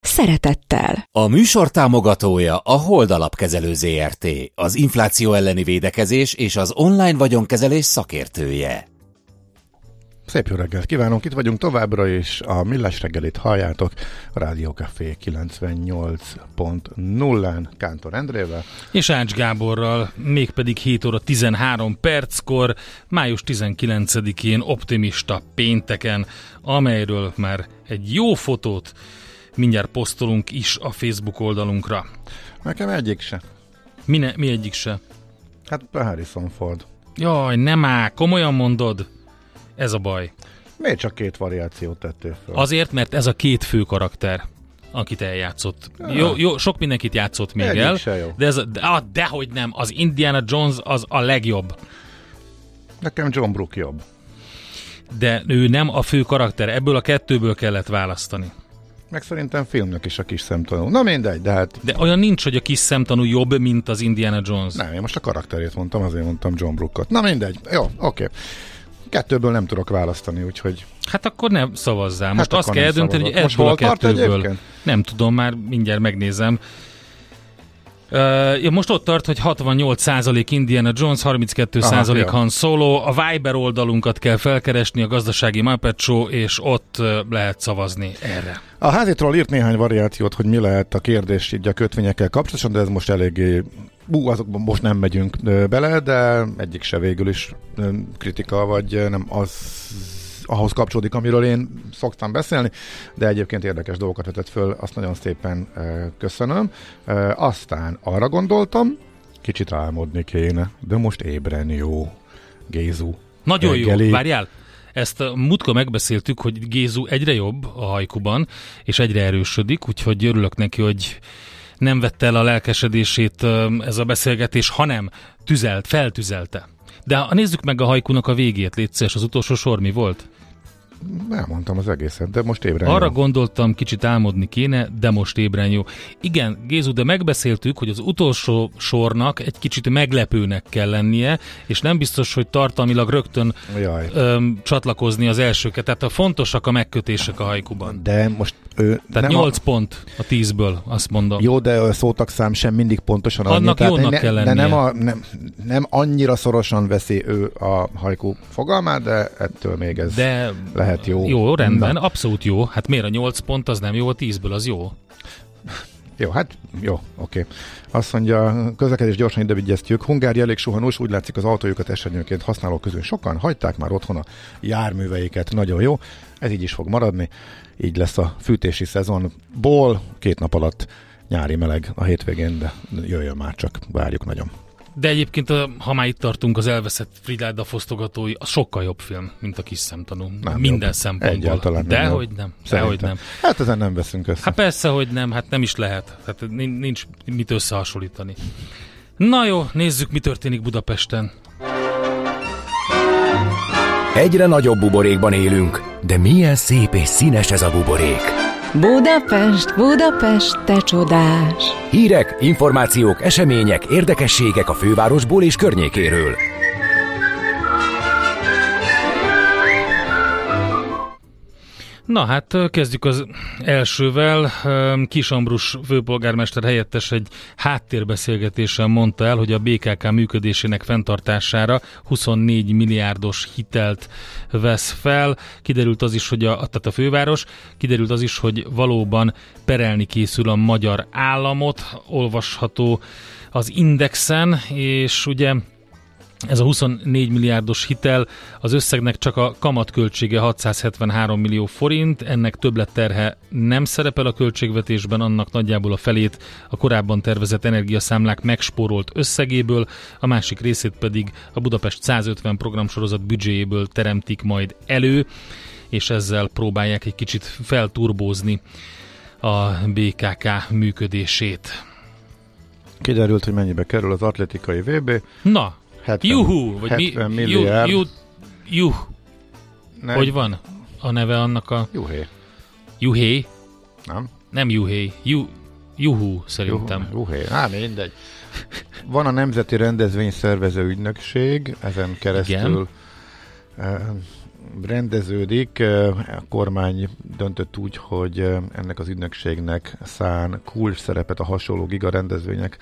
Szeretettel. A műsor támogatója a Hold Alapkezelő ZRT, az infláció elleni védekezés és az online vagyonkezelés szakértője. Szép jó reggelt kívánunk, itt vagyunk továbbra is, a Millás reggelit halljátok, a Rádió Café 98.0-án Kántor Endrével. És Ács Gáborral, mégpedig 7 óra 13 perckor, május 19-én optimista pénteken, amelyről már egy jó fotót mindjárt posztolunk is a Facebook oldalunkra. Nekem egyik se. Mi, ne, mi egyik se? Hát Harrison Ford. Jaj, nem áll, komolyan mondod? Ez a baj. Miért csak két variációt tettél fel? Azért, mert ez a két fő karakter akit eljátszott. Ja. Jó, jó, sok mindenkit játszott még Egyik el, de ez a, de, ah, dehogy nem, az Indiana Jones az a legjobb. Nekem John Brook jobb. De ő nem a fő karakter, ebből a kettőből kellett választani. Meg szerintem filmnek is a kis szemtanú. Na mindegy, de hát... De olyan nincs, hogy a kis szemtanú jobb, mint az Indiana Jones. Nem, én most a karakterét mondtam, azért mondtam John Brookot. Na mindegy, jó, oké. Okay. Kettőből nem tudok választani, úgyhogy... Hát akkor nem szavazzál. Most Hát azt kell eldönteni, hogy ebből a kettőből. egyébként? Nem tudom, már mindjárt megnézem. Uh, most ott tart, hogy 68% Indiana Jones, 32% Aha. Han Solo. A Viber oldalunkat kell felkeresni, a gazdasági Muppet Show, és ott uh, lehet szavazni erre. A házitról írt néhány variációt, hogy mi lehet a kérdés így a kötvényekkel kapcsolatosan, de ez most eléggé... Ú, azokban most nem megyünk bele, de egyik se végül is kritika, vagy nem az ahhoz kapcsolódik, amiről én szoktam beszélni, de egyébként érdekes dolgokat vetett föl, azt nagyon szépen ö, köszönöm. Ö, aztán arra gondoltam, kicsit álmodni kéne, de most ébren jó. Gézu. Nagyon Reggeli. jó, várjál! Ezt múltkor megbeszéltük, hogy Gézu egyre jobb a hajkuban, és egyre erősödik, úgyhogy örülök neki, hogy nem vette el a lelkesedését ez a beszélgetés, hanem tüzelt, feltüzelte. De nézzük meg a hajkunak a végét, létszés, az utolsó sor mi volt? Elmondtam az egészet, de most ébren Arra jó. gondoltam, kicsit álmodni kéne, de most ébren jó. Igen, Gézu, de megbeszéltük, hogy az utolsó sornak egy kicsit meglepőnek kell lennie, és nem biztos, hogy tartalmilag rögtön öm, csatlakozni az elsőket. Tehát a fontosak a megkötések a hajkuban. De most ő Tehát nem 8 a... pont a 10-ből, azt mondom. Jó, de a szótakszám sem mindig pontosan annyi. Annak Tehát jónak ne, kell lennie. De nem, a, nem, nem annyira szorosan veszi ő a hajkú fogalmát, de ettől még ez de lehet jó. Jó, rendben, Na. abszolút jó. Hát miért a 8 pont az nem jó, a 10-ből az jó. Jó, hát jó, oké. Azt mondja, közlekedés gyorsan idevigyeztjük. Hungária elég suhanós, úgy látszik az autójukat esernyőként használók közül sokan hagyták már otthon a járműveiket. Nagyon jó. Ez így is fog maradni. Így lesz a fűtési szezonból két nap alatt nyári meleg a hétvégén, de jöjjön már csak, várjuk nagyon. De egyébként, ha már itt tartunk, az elveszett Fridáda fosztogatói, az sokkal jobb film, mint a kis szemtanú. Nem Minden jobb. szempontból. Egyáltalán De hogy nem. De hogy nem. Hát ezen nem veszünk össze. Hát persze, hogy nem, hát nem is lehet. Hát nincs mit összehasonlítani. Na jó, nézzük, mi történik Budapesten. Egyre nagyobb buborékban élünk, de milyen szép és színes ez a buborék. Budapest, Budapest, te csodás! Hírek, információk, események, érdekességek a fővárosból és környékéről. Na hát kezdjük az elsővel. Kis Ambrus főpolgármester helyettes egy háttérbeszélgetésen mondta el, hogy a BKK működésének fenntartására 24 milliárdos hitelt vesz fel. Kiderült az is, hogy a, tehát a főváros, kiderült az is, hogy valóban perelni készül a magyar államot, olvasható az Indexen, és ugye ez a 24 milliárdos hitel, az összegnek csak a kamatköltsége 673 millió forint, ennek többletterhe nem szerepel a költségvetésben, annak nagyjából a felét a korábban tervezett energiaszámlák megspórolt összegéből, a másik részét pedig a Budapest 150 programsorozat büdzséjéből teremtik majd elő, és ezzel próbálják egy kicsit felturbózni a BKK működését. Kiderült, hogy mennyibe kerül az atletikai VB. Na, 70, Juhu! Vagy 70 mi, milliárd. Juh, juh, juh. Hogy van a neve annak a... Juhé. Juhé? Nem. Nem Juhé. Ju, juhu, szerintem. Juhé. Á, mindegy. Van a Nemzeti Rendezvényszervező Ügynökség, ezen keresztül Igen. rendeződik. A kormány döntött úgy, hogy ennek az ügynökségnek szán kulcs szerepet a hasonló giga rendezvények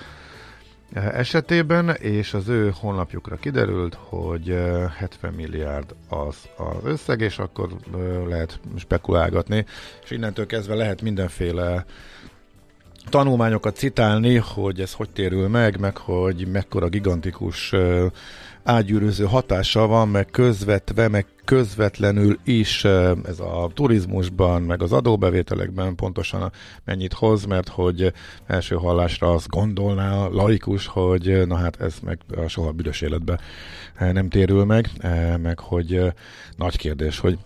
esetében, és az ő honlapjukra kiderült, hogy 70 milliárd az az összeg, és akkor lehet spekulálgatni, és innentől kezdve lehet mindenféle tanulmányokat citálni, hogy ez hogy térül meg, meg hogy mekkora gigantikus ágyűrűző hatása van, meg közvetve, meg közvetlenül is ez a turizmusban, meg az adóbevételekben pontosan mennyit hoz, mert hogy első hallásra azt gondolná a laikus, hogy na hát ez meg a soha büdös életbe nem térül meg, meg hogy nagy kérdés, hogy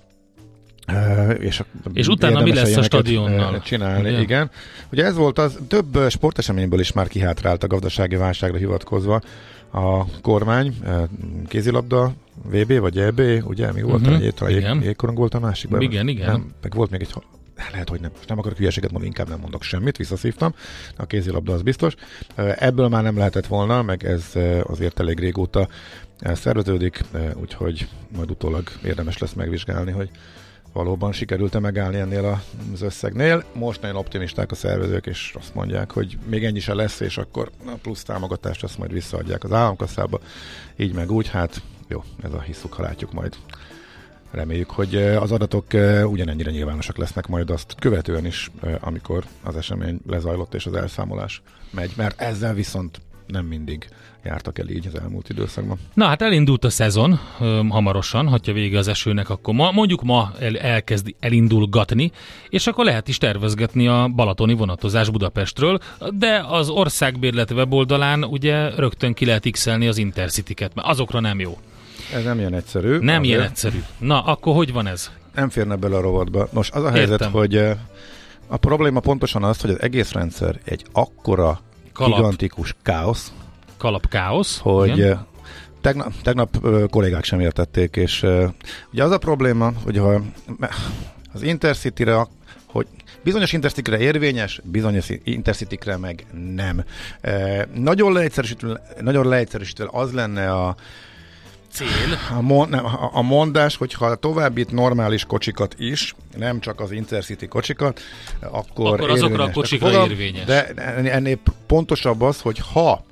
és, a, és utána mi lesz a stadionnal? Csinálni, ugye? igen. Ugye ez volt az, több sporteseményből is már kihátrált a gazdasági válságra hivatkozva a kormány, kézilabda, VB vagy EB, ugye? Mi volt uh-huh. egy talán jégkorong volt a másik? Igen, igen. Nem, meg volt még egy lehet, hogy nem, most nem akarok hülyeséget mondani, inkább nem mondok semmit, visszaszívtam, a kézilabda az biztos. Ebből már nem lehetett volna, meg ez azért elég régóta szerveződik, úgyhogy majd utólag érdemes lesz megvizsgálni, hogy valóban sikerült-e megállni ennél az összegnél. Most nagyon optimisták a szervezők, és azt mondják, hogy még ennyi se lesz, és akkor a plusz támogatást azt majd visszaadják az államkasszába. Így meg úgy, hát jó, ez a hiszuk, ha látjuk majd. Reméljük, hogy az adatok ugyanennyire nyilvánosak lesznek majd azt követően is, amikor az esemény lezajlott és az elszámolás megy, mert ezzel viszont nem mindig jártak el így az elmúlt időszakban. Na hát elindult a szezon hamarosan, hogyha vége az esőnek, akkor ma, mondjuk ma el, elkezd elindulgatni, és akkor lehet is tervezgetni a balatoni vonatozás Budapestről, de az országbérlet weboldalán ugye rögtön ki lehet x az intercity-ket, mert azokra nem jó. Ez nem ilyen egyszerű. Nem azért. ilyen egyszerű. Na, akkor hogy van ez? Nem férne bele a rovatba. Nos, az a helyzet, Értem. hogy A probléma pontosan az, hogy az egész rendszer egy akkora Kalap. gigantikus káosz. Kalap káosz. Hogy igen. Tegnap, tegnap kollégák sem értették, és ugye az a probléma, hogy ha az Intercity-re, hogy bizonyos intercity érvényes, bizonyos intercity meg nem. nagyon leegyszerűsítve, nagyon leegyszerűsítve az lenne a cél. A, mon, nem, a, a mondás, hogyha továbbít normális kocsikat is, nem csak az Intercity kocsikat, akkor, akkor azokra a kocsikra Fogam, érvényes. De ennél pontosabb az, hogy ha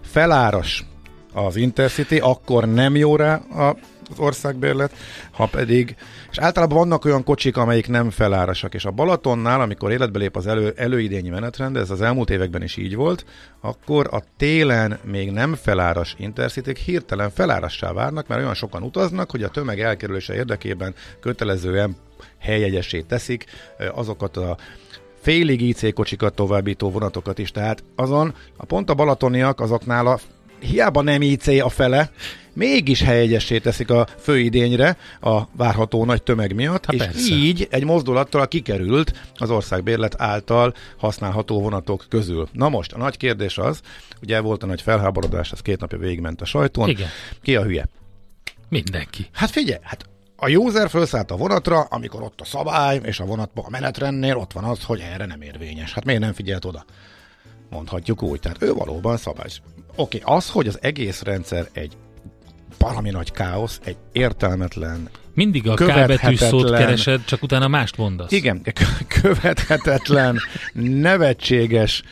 feláras az Intercity, akkor nem jó rá a az országbérlet, ha pedig, és általában vannak olyan kocsik, amelyik nem felárasak, és a Balatonnál, amikor életbe lép az elő, előidényi menetrend, ez az elmúlt években is így volt, akkor a télen még nem feláras intercity hirtelen felárassá várnak, mert olyan sokan utaznak, hogy a tömeg elkerülése érdekében kötelezően helyegyesé teszik azokat a félig IC kocsikat továbbító vonatokat is. Tehát azon a pont a balatoniak azoknál a hiába nem IC a fele, mégis helyegyessé teszik a főidényre a várható nagy tömeg miatt, Há, és persze. így egy mozdulattal kikerült az országbérlet által használható vonatok közül. Na most, a nagy kérdés az, ugye volt a nagy felháborodás, az két napja végigment a sajtón. Igen. Ki a hülye? Mindenki. Hát figyelj, hát a user felszállt a vonatra, amikor ott a szabály, és a vonatban a menetrendnél ott van az, hogy erre nem érvényes. Hát miért nem figyelt oda? Mondhatjuk úgy. Tehát ő valóban szabály. Oké, okay, az, hogy az egész rendszer egy valami nagy káosz, egy értelmetlen, mindig a K szót keresed, csak utána mást mondasz. Igen, követhetetlen, nevetséges,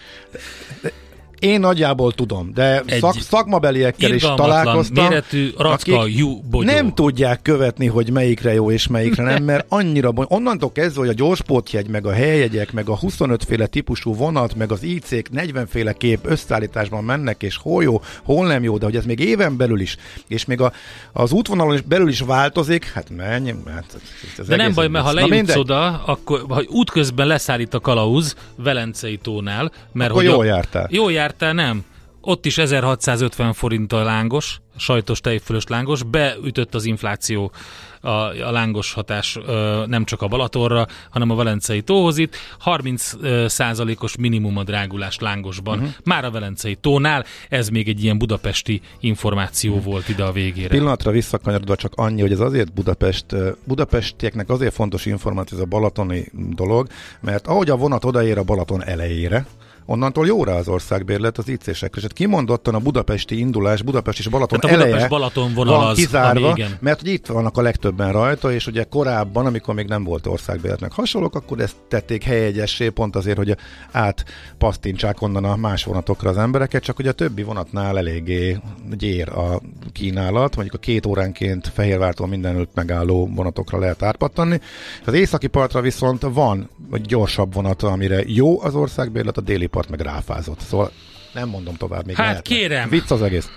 én nagyjából tudom, de Egy szak, szakmabeliekkel is találkoztam. méretű racka jú bogyó. Nem tudják követni, hogy melyikre jó és melyikre nem, mert annyira bony... Onnantól kezdve, hogy a gyorspótjegy, meg a helyjegyek, meg a 25 féle típusú vonat, meg az IC-k 40 féle kép összeállításban mennek, és hol jó, hol nem jó, de hogy ez még éven belül is, és még a, az útvonalon is belül is változik, hát menj, hát ez De nem baj, mert ha lejutsz oda, akkor ha útközben leszállít a kalauz Velencei tónál, mert akkor hogy jól jártál. Jól jártál, Kft. nem. Ott is 1650 forint a lángos, sajtos tejfölös lángos, beütött az infláció a, a lángos hatás ö, nem csak a Balatorra, hanem a Velencei tóhoz itt. 30 ö, százalékos minimum a drágulás lángosban. Uh-huh. Már a Velencei tónál ez még egy ilyen budapesti információ uh-huh. volt ide a végére. Pillanatra visszakanyarodva csak annyi, hogy ez azért Budapest, budapestieknek azért fontos információ ez a balatoni dolog, mert ahogy a vonat odaér a Balaton elejére, onnantól jóra az országbérlet az IC-sekre. És hát kimondottan a budapesti indulás, Budapest és Balaton Tehát a eleje Budapest Balaton vonal van az, kizárva, ami igen. mert hogy itt vannak a legtöbben rajta, és ugye korábban, amikor még nem volt országbérletnek hasonlók, akkor ezt tették helyegyessé, pont azért, hogy átpasztintsák onnan a más vonatokra az embereket, csak hogy a többi vonatnál eléggé gyér a kínálat, mondjuk a két óránként Fehérvártól mindenütt megálló vonatokra lehet átpattanni. Az északi partra viszont van egy gyorsabb vonat, amire jó az országbérlet, a déli part meg ráfázott. Szóval nem mondom tovább még Hát lehetne. kérem! Vicc az egész.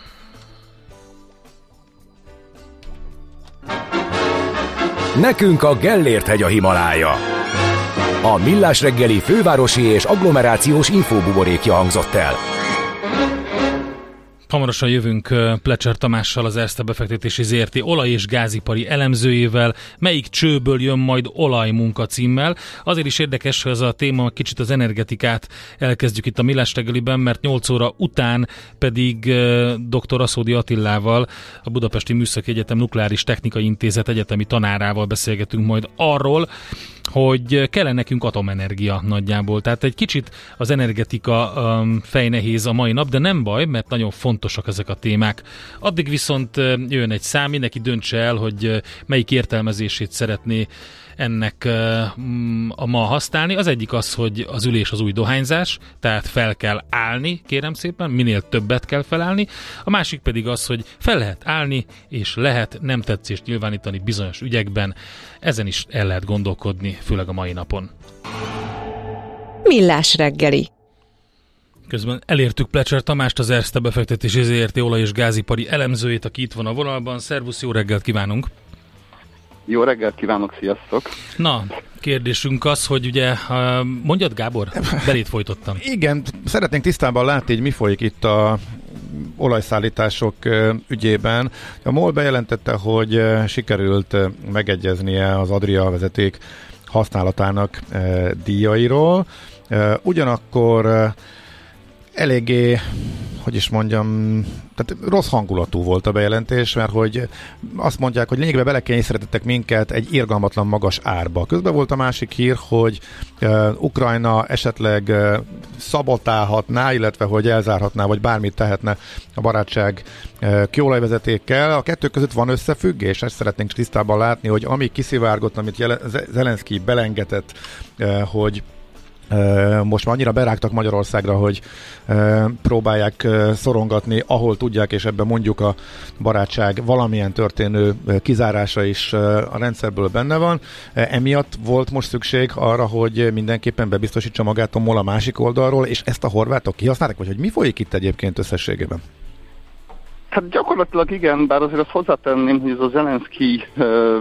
Nekünk a Gellért hegy a Himalája. A Millás reggeli fővárosi és agglomerációs infóbuborékja hangzott el. Hamarosan jövünk Plecser Tamással, az Erste befektetési ZRT olaj- és gázipari elemzőjével, melyik csőből jön majd olajmunka címmel. Azért is érdekes, hogy ez a téma kicsit az energetikát elkezdjük itt a Millás reggeliben, mert 8 óra után pedig dr. Aszódi Attillával, a Budapesti Műszaki Egyetem Nukleáris Technikai Intézet egyetemi tanárával beszélgetünk majd arról, hogy kellene nekünk atomenergia nagyjából. Tehát egy kicsit az energetika um, fejnehéz a mai nap, de nem baj, mert nagyon fontosak ezek a témák. Addig viszont jön egy szám, mindenki döntse el, hogy melyik értelmezését szeretné ennek mm, a ma használni. Az egyik az, hogy az ülés az új dohányzás, tehát fel kell állni, kérem szépen, minél többet kell felállni. A másik pedig az, hogy fel lehet állni, és lehet nem tetszést nyilvánítani bizonyos ügyekben. Ezen is el lehet gondolkodni, főleg a mai napon. Millás reggeli. Közben elértük Plecser Tamást, az Erste befektetési ZRT olaj- és gázipari elemzőjét, aki itt van a vonalban. Szervusz, jó reggelt kívánunk! Jó reggelt kívánok, sziasztok! Na, kérdésünk az, hogy ugye, mondjad Gábor, belét folytottam. Igen, szeretnénk tisztában látni, hogy mi folyik itt a olajszállítások ügyében. A MOL bejelentette, hogy sikerült megegyeznie az Adria vezeték használatának díjairól. Ugyanakkor eléggé hogy is mondjam, tehát rossz hangulatú volt a bejelentés, mert hogy azt mondják, hogy lényegében belekényszerítettek minket egy irgalmatlan magas árba. Közben volt a másik hír, hogy uh, Ukrajna esetleg uh, szabotálhatná, illetve hogy elzárhatná, vagy bármit tehetne a barátság uh, kőolajvezetékkel. A kettő között van összefüggés, ezt szeretnénk tisztában látni, hogy ami kiszivárgott, amit Zelenszky belengetett, uh, hogy most már annyira berágtak Magyarországra, hogy próbálják szorongatni, ahol tudják, és ebben mondjuk a barátság valamilyen történő kizárása is a rendszerből benne van. Emiatt volt most szükség arra, hogy mindenképpen bebiztosítsa magát a MOL a másik oldalról, és ezt a horvátok kihasználták, vagy hogy mi folyik itt egyébként összességében? Hát gyakorlatilag igen, bár azért azt hozzátenném, hogy ez a Zelenszky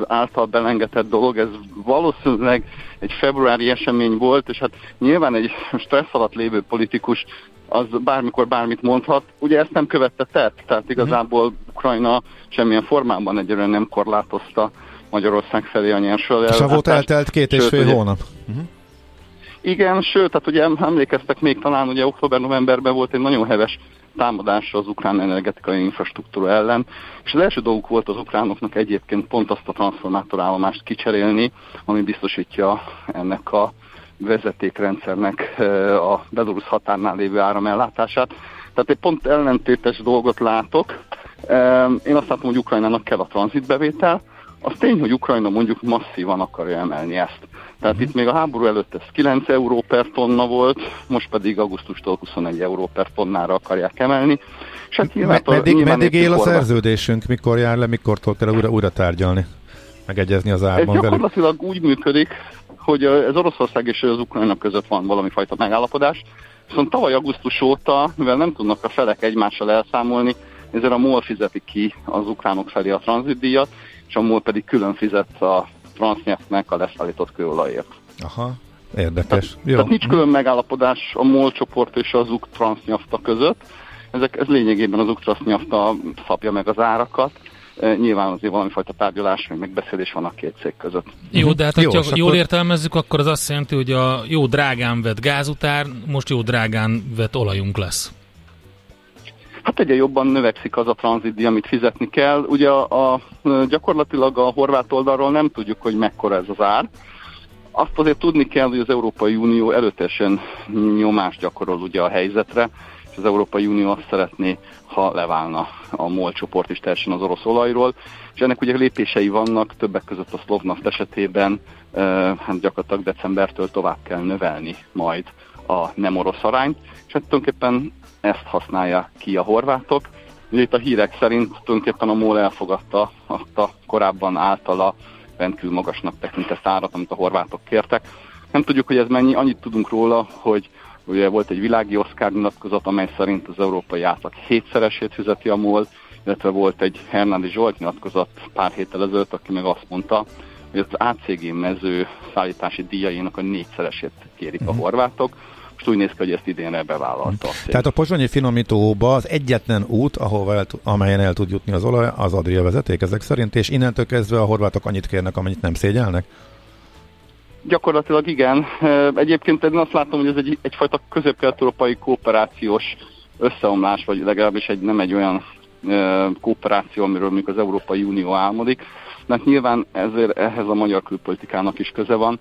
által belengetett dolog, ez valószínűleg egy februári esemény volt, és hát nyilván egy stressz alatt lévő politikus az bármikor bármit mondhat. Ugye ezt nem követte tett, tehát igazából Ukrajna semmilyen formában egyelőre nem korlátozta Magyarország felé a nyersről. És a volt eltelt két és fél hónap. Uh-huh. Igen, sőt, tehát ugye emlékeztek még talán, ugye október-novemberben volt egy nagyon heves támadásra az ukrán energetikai infrastruktúra ellen, és az első dolguk volt az ukránoknak egyébként pont azt a transformátorállomást kicserélni, ami biztosítja ennek a vezetékrendszernek a Belarus határnál lévő áramellátását. Tehát egy pont ellentétes dolgot látok. Én azt látom, hogy Ukrajnának kell a tranzitbevétel, az tény, hogy Ukrajna mondjuk masszívan akarja emelni ezt. Tehát uh-huh. itt még a háború előtt ez 9 euró per tonna volt, most pedig augusztustól 21 euró per tonnára akarják emelni. És hát Me- meddig, meddig él a szerződésünk, mikor jár le, mikortól kell újra, újra tárgyalni, megegyezni az árban Ez gyakorlatilag velük? úgy működik, hogy ez Oroszország és az Ukrajna között van valami fajta megállapodás, viszont tavaly augusztus óta, mivel nem tudnak a felek egymással elszámolni, ezért a MOL fizeti ki az ukránok felé a tranzitdíjat, és a MOL pedig külön fizet a Transnyeftnek a leszállított kőolajért. Aha, érdekes. Tehát, Jó. tehát nincs külön megállapodás a MOL csoport és az UK Transnyafta között. Ezek, ez lényegében az UK Transnyafta szabja meg az árakat. E, nyilván azért valami fajta tárgyalás, vagy megbeszélés van a két cég között. Jó, de hát jó, ha jól értelmezzük, akkor az azt jelenti, hogy a jó drágán vett gázutár, most jó drágán vett olajunk lesz. Hát egyre jobban növekszik az a tranzitdíj, amit fizetni kell. Ugye a, a, gyakorlatilag a horvát oldalról nem tudjuk, hogy mekkora ez az ár. Azt azért tudni kell, hogy az Európai Unió előtesen nyomást gyakorol ugye a helyzetre, és az Európai Unió azt szeretné, ha leválna a MOL csoport is teljesen az orosz olajról, és ennek ugye lépései vannak, többek között a Slovnaft esetében, hát gyakorlatilag decembertől tovább kell növelni majd a nem orosz arányt, és hát tulajdonképpen ezt használja ki a horvátok. Ugye itt a hírek szerint tulajdonképpen a MOL elfogadta azt a korábban általa rendkívül magasnak tekintett árat, amit a horvátok kértek. Nem tudjuk, hogy ez mennyi, annyit tudunk róla, hogy ugye volt egy világi Oscar nyilatkozat, amely szerint az európai átlag hétszeresét fizeti a MOL, illetve volt egy Hernádi Zsolt nyilatkozat pár héttel ezelőtt, aki meg azt mondta, hogy az ACG mező szállítási díjainak a négyszeresét kérik a mhm. horvátok most úgy néz ki, hogy ezt idénre bevállalta. Tehát a pozsonyi finomítóba az egyetlen út, ahova el, amelyen el tud jutni az olaj, az Adria vezeték ezek szerint, és innentől kezdve a horvátok annyit kérnek, amennyit nem szégyelnek? Gyakorlatilag igen. Egyébként én azt látom, hogy ez egy, egyfajta közép-kelet-európai kooperációs összeomlás, vagy legalábbis egy, nem egy olyan kooperáció, amiről mondjuk az Európai Unió álmodik, mert nyilván ezért ehhez a magyar külpolitikának is köze van.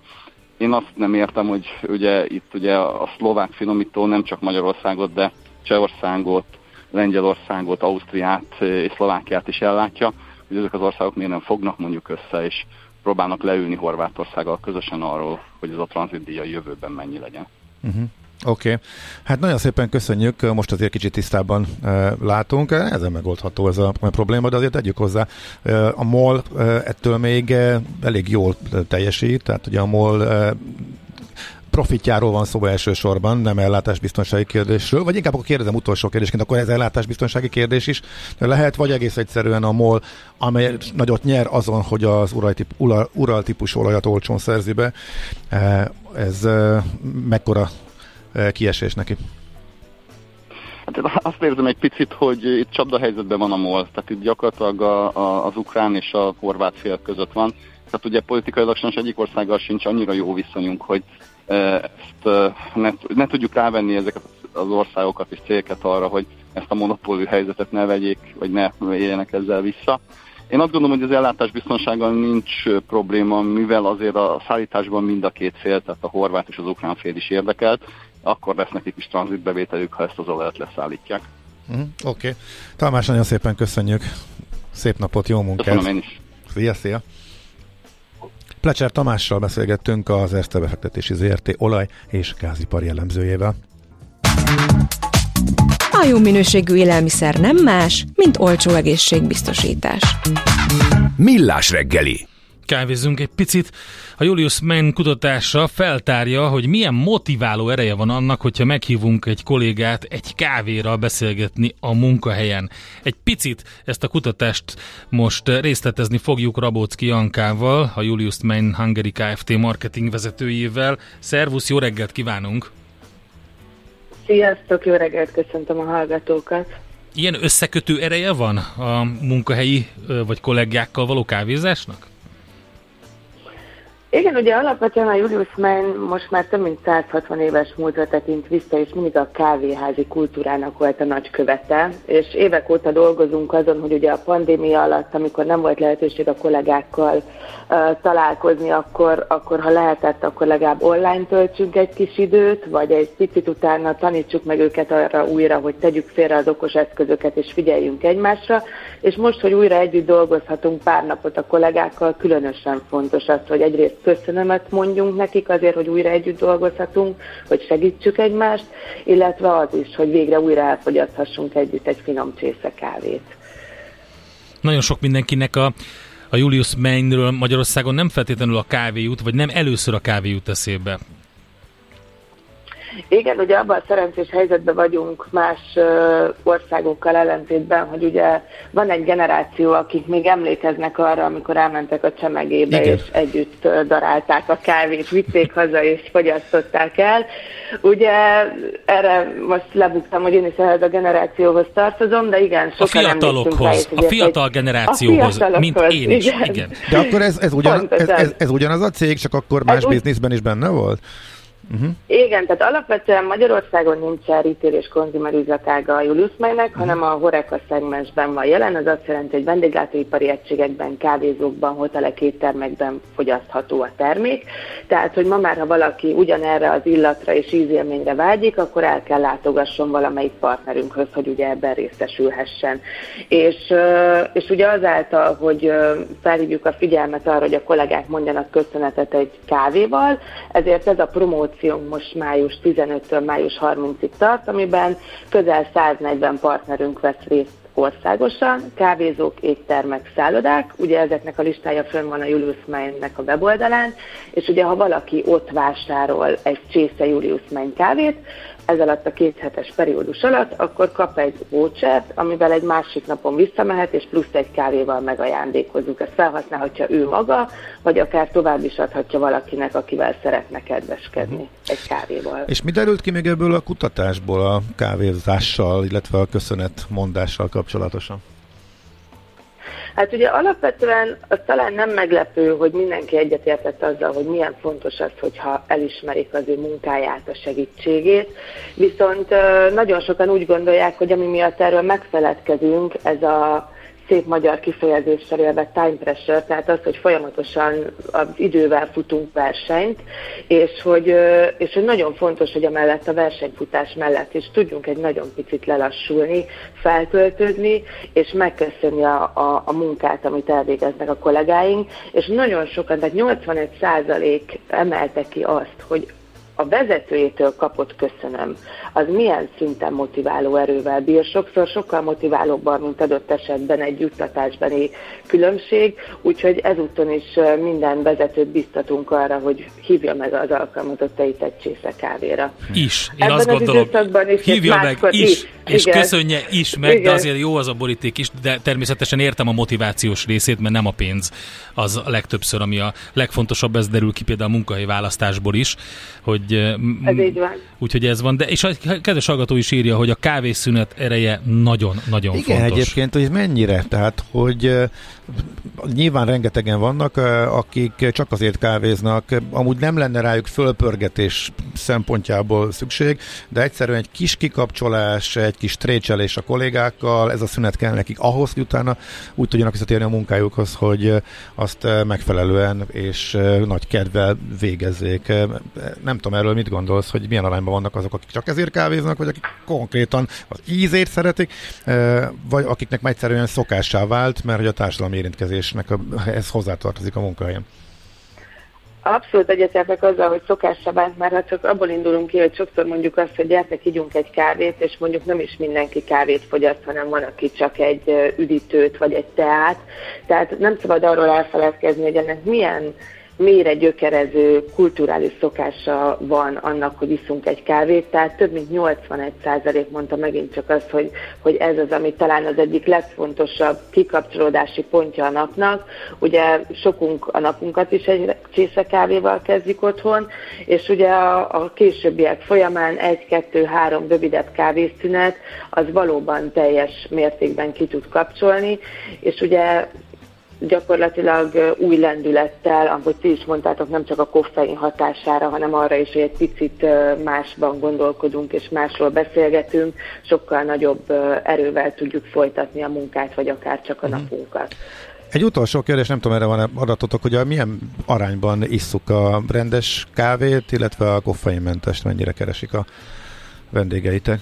Én azt nem értem, hogy ugye itt ugye a szlovák finomító nem csak Magyarországot, de Csehországot, Lengyelországot, Ausztriát és Szlovákiát is ellátja, hogy ezek az országok miért nem fognak mondjuk össze, és próbálnak leülni Horvátországgal közösen arról, hogy ez a tranzitdíja jövőben mennyi legyen. Uh-huh. Oké, okay. hát nagyon szépen köszönjük, most azért kicsit tisztában e, látunk, ezen megoldható ez a probléma, de azért tegyük hozzá, e, a MOL e, ettől még elég jól teljesít, tehát ugye a MOL profitjáról van szó elsősorban, nem ellátásbiztonsági kérdésről, vagy inkább akkor kérdezem utolsó kérdésként, akkor ez ellátásbiztonsági kérdés is lehet, vagy egész egyszerűen a MOL, amely nagyot nyer azon, hogy az ural típus olajat olcsón szerzi be, ez mekkora kiesés neki? Hát azt érzem egy picit, hogy itt csapda helyzetben van a MOL, tehát itt gyakorlatilag a, a, az ukrán és a horvát fél között van. Tehát ugye politikailag sem egyik országgal sincs annyira jó viszonyunk, hogy ezt ne, ne tudjuk rávenni ezeket az országokat és célket arra, hogy ezt a monopólium helyzetet ne vegyék, vagy ne éljenek ezzel vissza. Én azt gondolom, hogy az ellátás biztonsággal nincs probléma, mivel azért a szállításban mind a két fél, tehát a horvát és az ukrán fél is érdekelt, akkor lesz nekik is tranzitbevételük, ha ezt az olajat leszállítják. Uh-huh. Oké. Okay. Tamás, nagyon szépen köszönjük. Szép napot, jó munkát. Köszönöm én is. Szia, szia. Plecser Tamással beszélgettünk az Erste befektetési ZRT olaj- és gázipar jellemzőjével. A jó minőségű élelmiszer nem más, mint olcsó egészségbiztosítás. Millás reggeli kávézzunk egy picit. A Julius Mann kutatása feltárja, hogy milyen motiváló ereje van annak, hogyha meghívunk egy kollégát egy kávéra beszélgetni a munkahelyen. Egy picit ezt a kutatást most részletezni fogjuk Rabocki Jankával, a Julius Mann Hungary Kft. marketing vezetőjével. Szervusz, jó reggelt kívánunk! Sziasztok, jó reggelt, köszöntöm a hallgatókat! Ilyen összekötő ereje van a munkahelyi vagy kollégákkal való kávézásnak? Igen, ugye alapvetően a Julius Mann most már több mint 160 éves múltra tekint vissza, és mindig a kávéházi kultúrának volt a nagy követe, és évek óta dolgozunk azon, hogy ugye a pandémia alatt, amikor nem volt lehetőség a kollégákkal uh, találkozni, akkor, akkor ha lehetett, akkor legalább online töltsünk egy kis időt, vagy egy picit utána tanítsuk meg őket arra újra, hogy tegyük félre az okos eszközöket, és figyeljünk egymásra, és most, hogy újra együtt dolgozhatunk pár napot a kollégákkal, különösen fontos az, hogy egyrészt köszönömet mondjunk nekik azért, hogy újra együtt dolgozhatunk, hogy segítsük egymást, illetve az is, hogy végre újra elfogyaszthassunk együtt egy finom csésze kávét. Nagyon sok mindenkinek a a Julius Mainről Magyarországon nem feltétlenül a kávé jut, vagy nem először a kávé jut eszébe. Igen, ugye abban a szerencsés helyzetben vagyunk más országokkal ellentétben, hogy ugye van egy generáció, akik még emlékeznek arra, amikor elmentek a csemegébe, Igen. és együtt darálták a kávét, vitték haza, és fogyasztották el. Ugye erre most lebuktam, hogy én is ehhez a generációhoz tartozom, de igen, sokan A fiatalokhoz, rá, a fiatal generációhoz, a mint én is. Igen. igen. De akkor ez, ez, ugyan, ez, ez, ez ugyanaz a cég, csak akkor más bizniszben is benne volt? Uh-huh. Igen, tehát alapvetően Magyarországon nincsen retail és konzumer üzletága a Julius Maynek, uh-huh. hanem a Horeca szegmensben van jelen, az azt jelenti, hogy vendéglátóipari egységekben, kávézókban, hotelek, éttermekben fogyasztható a termék. Tehát, hogy ma már, ha valaki ugyanerre az illatra és ízélményre vágyik, akkor el kell látogasson valamelyik partnerünkhöz, hogy ugye ebben részesülhessen. És, és ugye azáltal, hogy felhívjuk a figyelmet arra, hogy a kollégák mondjanak köszönetet egy kávéval, ezért ez a promóció akciónk most május 15-től május 30-ig tart, amiben közel 140 partnerünk vesz részt országosan, kávézók, éttermek, szállodák, ugye ezeknek a listája fönn van a Julius Main-nek a weboldalán, és ugye ha valaki ott vásárol egy csésze Julius Main kávét, ez alatt a két hetes periódus alatt, akkor kap egy vouchert, amivel egy másik napon visszamehet, és plusz egy kávéval megajándékozzuk. Ezt felhasználhatja ő maga, vagy akár tovább is adhatja valakinek, akivel szeretne kedveskedni uh-huh. egy kávéval. És mi derült ki még ebből a kutatásból a kávézással, illetve a köszönet mondással kapcsolatosan? Hát ugye alapvetően az talán nem meglepő, hogy mindenki egyetértett azzal, hogy milyen fontos az, hogyha elismerik az ő munkáját, a segítségét. Viszont nagyon sokan úgy gondolják, hogy ami miatt erről megfeledkezünk, ez a szép magyar kifejezéssel élve time pressure, tehát az, hogy folyamatosan az idővel futunk versenyt, és hogy, és hogy nagyon fontos, hogy amellett a versenyfutás mellett is tudjunk egy nagyon picit lelassulni, feltöltődni, és megköszönni a, a, a munkát, amit elvégeznek a kollégáink, és nagyon sokan, tehát 81 százalék emelte ki azt, hogy a vezetőjétől kapott köszönöm, az milyen szinten motiváló erővel bír. Sokszor sokkal motiválóbban, mint adott esetben egy juttatásbeni különbség, úgyhogy ezúton is minden vezetőt biztatunk arra, hogy hívja meg az alkalmazottait egy csésze kávéra. Is, én Ebben azt gondolom, is, hívja meg is, is és igen. köszönje is meg, igen. de azért jó az a boríték is, de természetesen értem a motivációs részét, mert nem a pénz az a legtöbbször, ami a legfontosabb, ez derül ki például a munkahelyi választásból is, hogy ez így van. úgyhogy ez van. De, és kedves hallgató is írja, hogy a kávészünet ereje nagyon-nagyon Igen, fontos. egyébként, hogy mennyire, tehát, hogy nyilván rengetegen vannak, akik csak azért kávéznak, amúgy nem lenne rájuk fölpörgetés szempontjából szükség, de egyszerűen egy kis kikapcsolás, egy kis trécselés a kollégákkal, ez a szünet kell nekik ahhoz, hogy utána úgy tudjanak visszatérni a munkájukhoz, hogy azt megfelelően és nagy kedvel végezzék. Nem tudom erről mit gondolsz, hogy milyen arányban vannak azok, akik csak ezért kávéznak, vagy akik konkrétan az ízét szeretik, vagy akiknek egyszerűen szokássá vált, mert hogy a társadalmi érintkezésnek a, ez hozzátartozik a munkahelyen. Abszolút egyetértek azzal, hogy szokásra vált már, ha csak abból indulunk ki, hogy sokszor mondjuk azt, hogy gyertek, ígyunk egy kávét, és mondjuk nem is mindenki kávét fogyaszt, hanem van, aki csak egy üdítőt vagy egy teát. Tehát nem szabad arról elfeledkezni, hogy ennek milyen mélyre gyökerező kulturális szokása van annak, hogy iszunk egy kávét, tehát több mint 81% mondta megint csak azt, hogy, hogy ez az, ami talán az egyik legfontosabb kikapcsolódási pontja a napnak. Ugye sokunk a napunkat is egy csésze kávéval kezdjük otthon, és ugye a, a későbbiek folyamán egy, kettő, három rövidebb kávészünet az valóban teljes mértékben ki tud kapcsolni, és ugye gyakorlatilag új lendülettel, ahogy ti is mondtátok, nem csak a koffein hatására, hanem arra is, hogy egy picit másban gondolkodunk és másról beszélgetünk, sokkal nagyobb erővel tudjuk folytatni a munkát, vagy akár csak a mhm. napunkat. Egy utolsó kérdés, nem tudom, erre van adatotok, hogy a milyen arányban isszuk a rendes kávét, illetve a koffeinmentest, mennyire keresik a vendégeitek?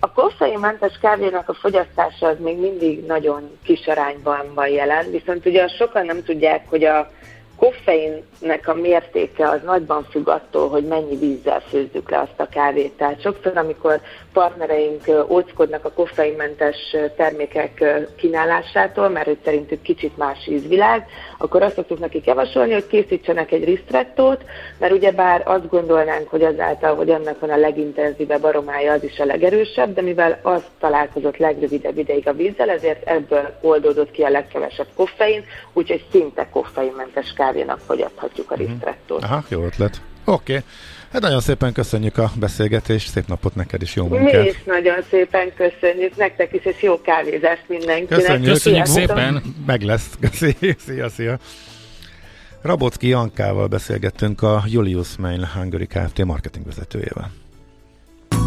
A koffeinmentes kávénak a fogyasztása az még mindig nagyon kis arányban van jelen, viszont ugye sokan nem tudják, hogy a koffeinnek a mértéke az nagyban függ attól, hogy mennyi vízzel főzzük le azt a kávét. Tehát sokszor, amikor partnereink óckodnak a koffeinmentes termékek kínálásától, mert hogy szerintük kicsit más ízvilág, akkor azt szoktuk nekik javasolni, hogy készítsenek egy ristrettót, mert ugyebár azt gondolnánk, hogy azáltal, hogy annak van a legintenzívebb aromája, az is a legerősebb, de mivel az találkozott legrövidebb ideig a vízzel, ezért ebből oldódott ki a legkevesebb koffein, úgyhogy szinte koffeinmentes kávénak fogyaszthatjuk a mhm. ristrettót. Aha, jó ötlet. Oké. Okay. Hát nagyon szépen köszönjük a beszélgetést, szép napot neked is, jó munkát! Mi is nagyon szépen köszönjük, nektek is, és jó kávézást mindenkinek! Köszönjük, köszönjük szépen! Meg lesz! Szia, szia! Rabocki Jankával beszélgettünk a Julius Main Hungary Kft. marketing vezetőjével.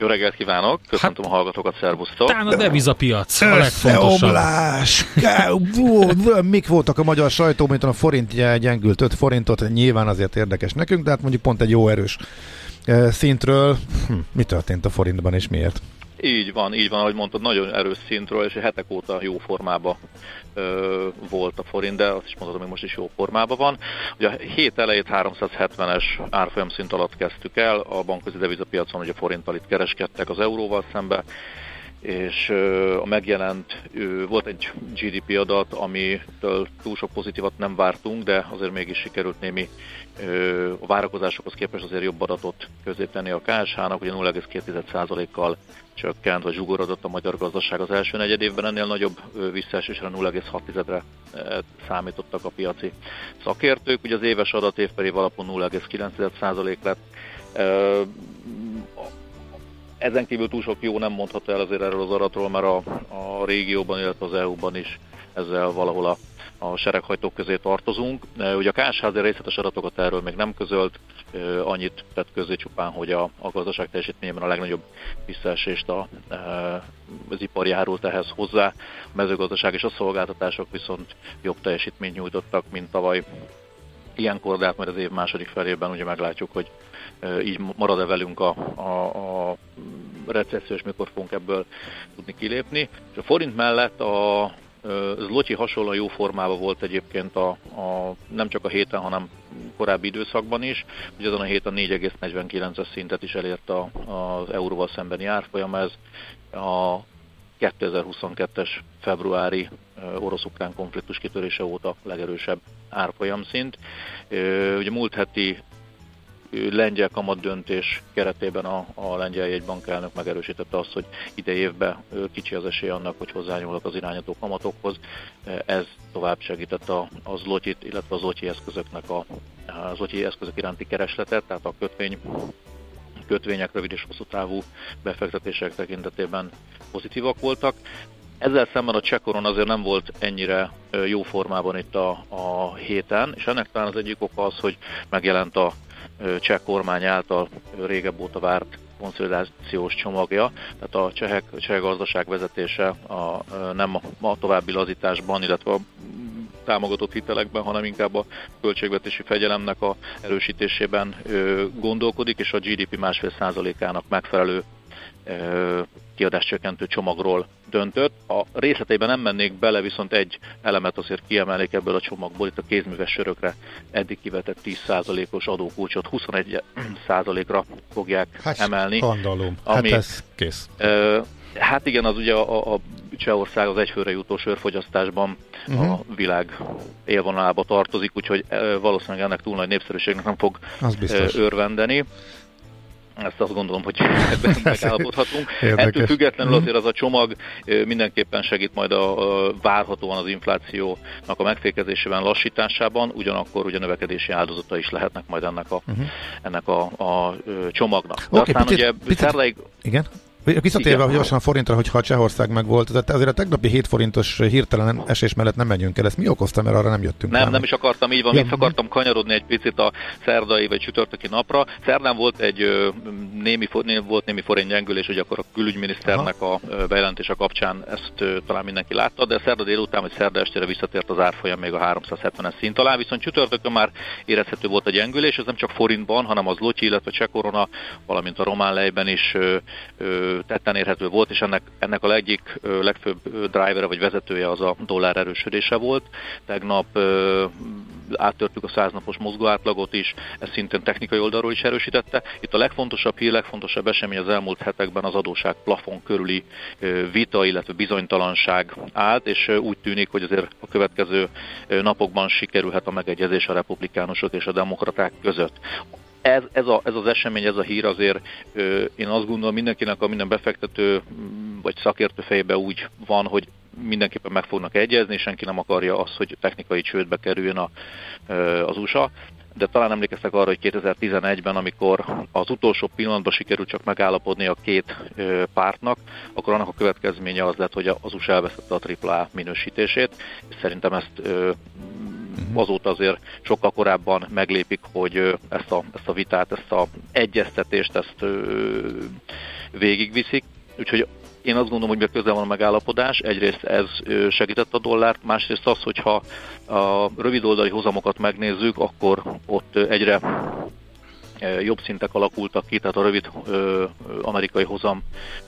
Jó reggelt kívánok, köszöntöm hát, a hallgatókat, szervusztok. Talán a devizapiac a legfontosabb. Mik voltak a magyar sajtó, mint a forint gyengült 5 forintot, nyilván azért érdekes nekünk, de hát mondjuk pont egy jó erős eh, szintről. Hm, mi történt a forintban és miért? Így van, így van, ahogy mondtad, nagyon erős szintről, és hetek óta jó formába ö, volt a forint, de azt is mondhatom, hogy most is jó formában van. Ugye a hét elejét 370-es árfolyam szint alatt kezdtük el, a bankközi devizapiacon ugye forinttal itt kereskedtek az euróval szembe, és a megjelent, volt egy GDP adat, amitől túl sok pozitívat nem vártunk, de azért mégis sikerült némi a várakozásokhoz képest azért jobb adatot közé a KSH-nak, ugye 0,2%-kal csökkent, vagy zsugorodott a magyar gazdaság az első negyed évben, ennél nagyobb visszaesésre 0,6-re számítottak a piaci szakértők, ugye az éves adat évperév alapon 0,9% lett, ezen kívül túl sok jó nem mondható el azért erről az adatról, mert a, a régióban, illetve az EU-ban is ezzel valahol a, a sereghajtók közé tartozunk. Ugye a KSH részletes adatokat erről még nem közölt, annyit tett közé csupán, hogy a, a gazdaság teljesítményében a legnagyobb visszaesést a, az ipar járult ehhez hozzá. A mezőgazdaság és a szolgáltatások viszont jobb teljesítményt nyújtottak, mint tavaly. Ilyenkor, de hát az év második felében ugye meglátjuk, hogy így marad-e velünk a, a, a recesszió, és mikor fogunk ebből tudni kilépni. És a forint mellett a zlotyi hasonlóan jó formában volt egyébként a, a, nem csak a héten, hanem korábbi időszakban is. Ugye azon a héten 4,49-es szintet is elért a, az euróval szembeni árfolyam, ez a 2022-es februári orosz-ukrán konfliktus kitörése óta legerősebb árfolyam szint. Ugye múlt heti lengyel kamat döntés keretében a, a lengyel jegybank elnök megerősítette azt, hogy ide évben kicsi az esély annak, hogy hozzányúlnak az irányító kamatokhoz. Ez tovább segített a, a zlotyit, illetve az zlotyi eszközöknek a, a zlotyi eszközök iránti keresletet, tehát a kötvény kötvények rövid és hosszú távú befektetések tekintetében pozitívak voltak. Ezzel szemben a csekoron azért nem volt ennyire jó formában itt a, a héten, és ennek talán az egyik oka az, hogy megjelent a cseh kormány által régebb óta várt konszolidációs csomagja, tehát a csehek, cseh gazdaság vezetése a, nem a, a további lazításban, illetve a támogatott hitelekben, hanem inkább a költségvetési fegyelemnek a erősítésében gondolkodik, és a GDP másfél százalékának megfelelő kiadáscsökkentő csomagról döntött. A részleteiben nem mennék bele, viszont egy elemet azért kiemelnék ebből a csomagból, itt a kézműves sörökre eddig kivetett 10%-os adókulcsot 21%-ra fogják hát, emelni. Skandalum. Hát ami, hát ez kész. Hát igen, az ugye a, a Csehország az egyfőre jutó sörfogyasztásban uh-huh. a világ élvonalába tartozik, úgyhogy valószínűleg ennek túl nagy népszerűségnek nem fog örvendeni. Ezt azt gondolom, hogy ebben megállapodhatunk. Ettől függetlenül mhm. azért az a csomag mindenképpen segít majd a, a várhatóan az inflációnak a megfékezésében, lassításában, ugyanakkor ugye növekedési áldozata is lehetnek majd ennek a, uh-huh. ennek a, a csomagnak. De okay, aztán picit, ugye picit, szerleig... Igen? Visszatérve Igen. gyorsan a forintra, hogyha a Csehország meg volt, tehát azért a tegnapi 7 forintos hirtelen esés mellett nem megyünk el. Ezt mi okozta, mert arra nem jöttünk Nem, nem is akartam, így van. Ja. Vissza akartam kanyarodni egy picit a szerdai vagy csütörtöki napra. Szerdán volt egy némi, volt némi forint gyengülés, hogy akkor a külügyminiszternek Aha. a bejelentése kapcsán ezt talán mindenki látta, de szerda délután vagy szerda estére visszatért az árfolyam még a 370-es szint alá, viszont csütörtökön már érezhető volt a gyengülés, ez nem csak forintban, hanem az lotyi, illetve csekorona, valamint a román lejben is tetten érhető volt, és ennek, ennek a egyik legfőbb driver vagy vezetője az a dollár erősödése volt. Tegnap áttörtük a száznapos mozgóátlagot is, ez szintén technikai oldalról is erősítette. Itt a legfontosabb hír, legfontosabb esemény az elmúlt hetekben az adóság plafon körüli vita, illetve bizonytalanság állt, és úgy tűnik, hogy azért a következő napokban sikerülhet a megegyezés a republikánusok és a demokraták között ez, ez, a, ez az esemény, ez a hír azért ö, én azt gondolom mindenkinek a minden befektető vagy szakértő fejében úgy van, hogy mindenképpen meg fognak egyezni, senki nem akarja azt, hogy technikai csődbe kerüljön a, ö, az USA. De talán emlékeztek arra, hogy 2011-ben, amikor az utolsó pillanatban sikerült csak megállapodni a két pártnak, akkor annak a következménye az lett, hogy az USA elvesztette a AAA minősítését, és szerintem ezt. Azóta azért sokkal korábban meglépik, hogy ezt a, ezt a vitát, ezt a egyeztetést, ezt végigviszik. Úgyhogy én azt gondolom, hogy közel van a megállapodás. Egyrészt ez segített a dollárt, másrészt az, hogyha a rövid oldali hozamokat megnézzük, akkor ott egyre jobb szintek alakultak ki, tehát a rövid amerikai hozam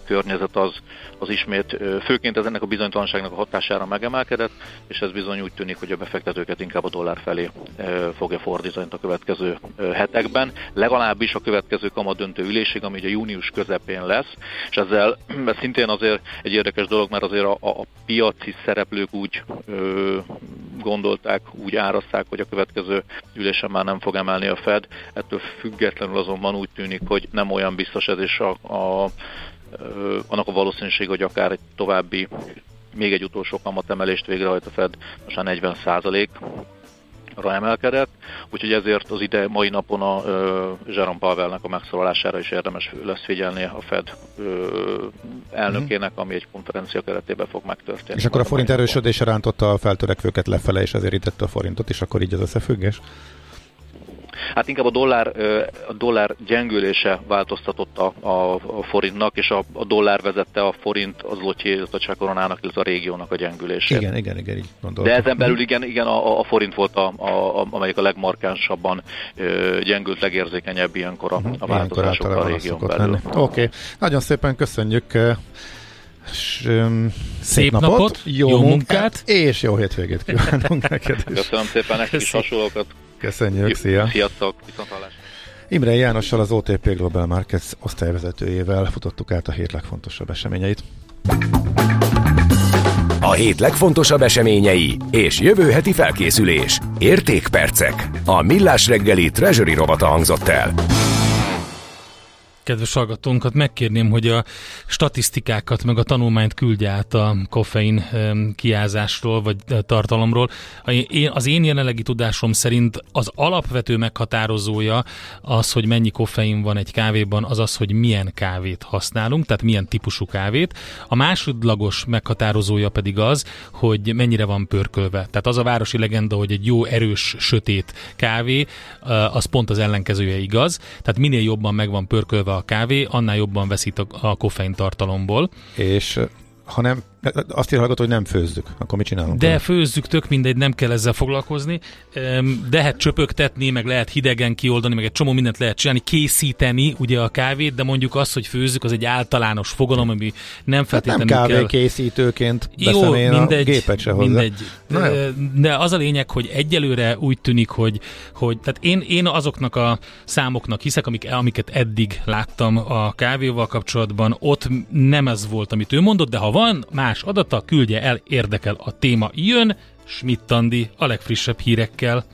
környezet az, az ismét, főként ez ennek a bizonytalanságnak a hatására megemelkedett, és ez bizony úgy tűnik, hogy a befektetőket inkább a dollár felé fogja fordítani a következő hetekben, legalábbis a következő kamat döntő ülésig, ami ugye június közepén lesz, és ezzel ez szintén azért egy érdekes dolog, mert azért a, a piaci szereplők úgy ö, gondolták, úgy árazták, hogy a következő ülésen már nem fog emelni a Fed, ettől függ függetlenül azonban úgy tűnik, hogy nem olyan biztos ez, és a, a, annak a valószínűség, hogy akár egy további, még egy utolsó kamatemelést végrehajt a Fed, most már 40 százalék, emelkedett, úgyhogy ezért az ide mai napon a uh, Jerome Powellnek a megszólalására is érdemes lesz figyelni a Fed uh, elnökének, ami egy konferencia keretében fog megtörténni. És akkor a forint erősödése rántotta a feltörekvőket lefele, és ezért érintette a forintot, és akkor így az összefüggés? Hát inkább a dollár, a dollár gyengülése változtatott a, a, a forintnak, és a, a dollár vezette a forint az lotyi, a csekoronának, illetve a régiónak a gyengülését. Igen, igen, igen, így gondoltam. De ezen belül igen, igen a, a forint volt, a, a, amelyik a legmarkánsabban gyengült, legérzékenyebb ilyenkor a, mhm, a változások a régión belül. Oké, okay. nagyon szépen köszönjük S, um, szép, szép napot, napot jó, jó munkát, munkát, és jó hétvégét kívánunk neked is. Köszönöm szépen nektek is hasonlókat. Köszönjük, szia! Sziasztok, viszontlátásra! Imre Jánossal az OTP Global Markets osztályvezetőjével futottuk át a hét legfontosabb eseményeit. A hét legfontosabb eseményei és jövő heti felkészülés. Értékpercek. A Millás reggeli Treasury rovata hangzott el kedves hallgatónkat megkérném, hogy a statisztikákat, meg a tanulmányt küldje át a koffein kiázásról, vagy tartalomról. Az én jelenlegi tudásom szerint az alapvető meghatározója az, hogy mennyi koffein van egy kávéban, az az, hogy milyen kávét használunk, tehát milyen típusú kávét. A másodlagos meghatározója pedig az, hogy mennyire van pörkölve. Tehát az a városi legenda, hogy egy jó, erős, sötét kávé, az pont az ellenkezője igaz. Tehát minél jobban meg van pörkölve a kávé, annál jobban veszít a, a koffein tartalomból. És ha nem azt írja hogy nem főzzük, akkor mit csinálunk? De vele? főzzük, tök mindegy, nem kell ezzel foglalkozni. De lehet csöpögtetni, meg lehet hidegen kioldani, meg egy csomó mindent lehet csinálni, készíteni ugye a kávét, de mondjuk az, hogy főzzük, az egy általános fogalom, ami nem feltétlenül hát nem kávé készítőként Jó, mindegy, a gépet se hozzá. mindegy. Na, de az a lényeg, hogy egyelőre úgy tűnik, hogy, hogy tehát én, én azoknak a számoknak hiszek, amik, amiket eddig láttam a kávéval kapcsolatban, ott nem ez volt, amit ő mondott, de ha van más más adata, küldje el, érdekel a téma. Jön Schmidt Andi a legfrissebb hírekkel.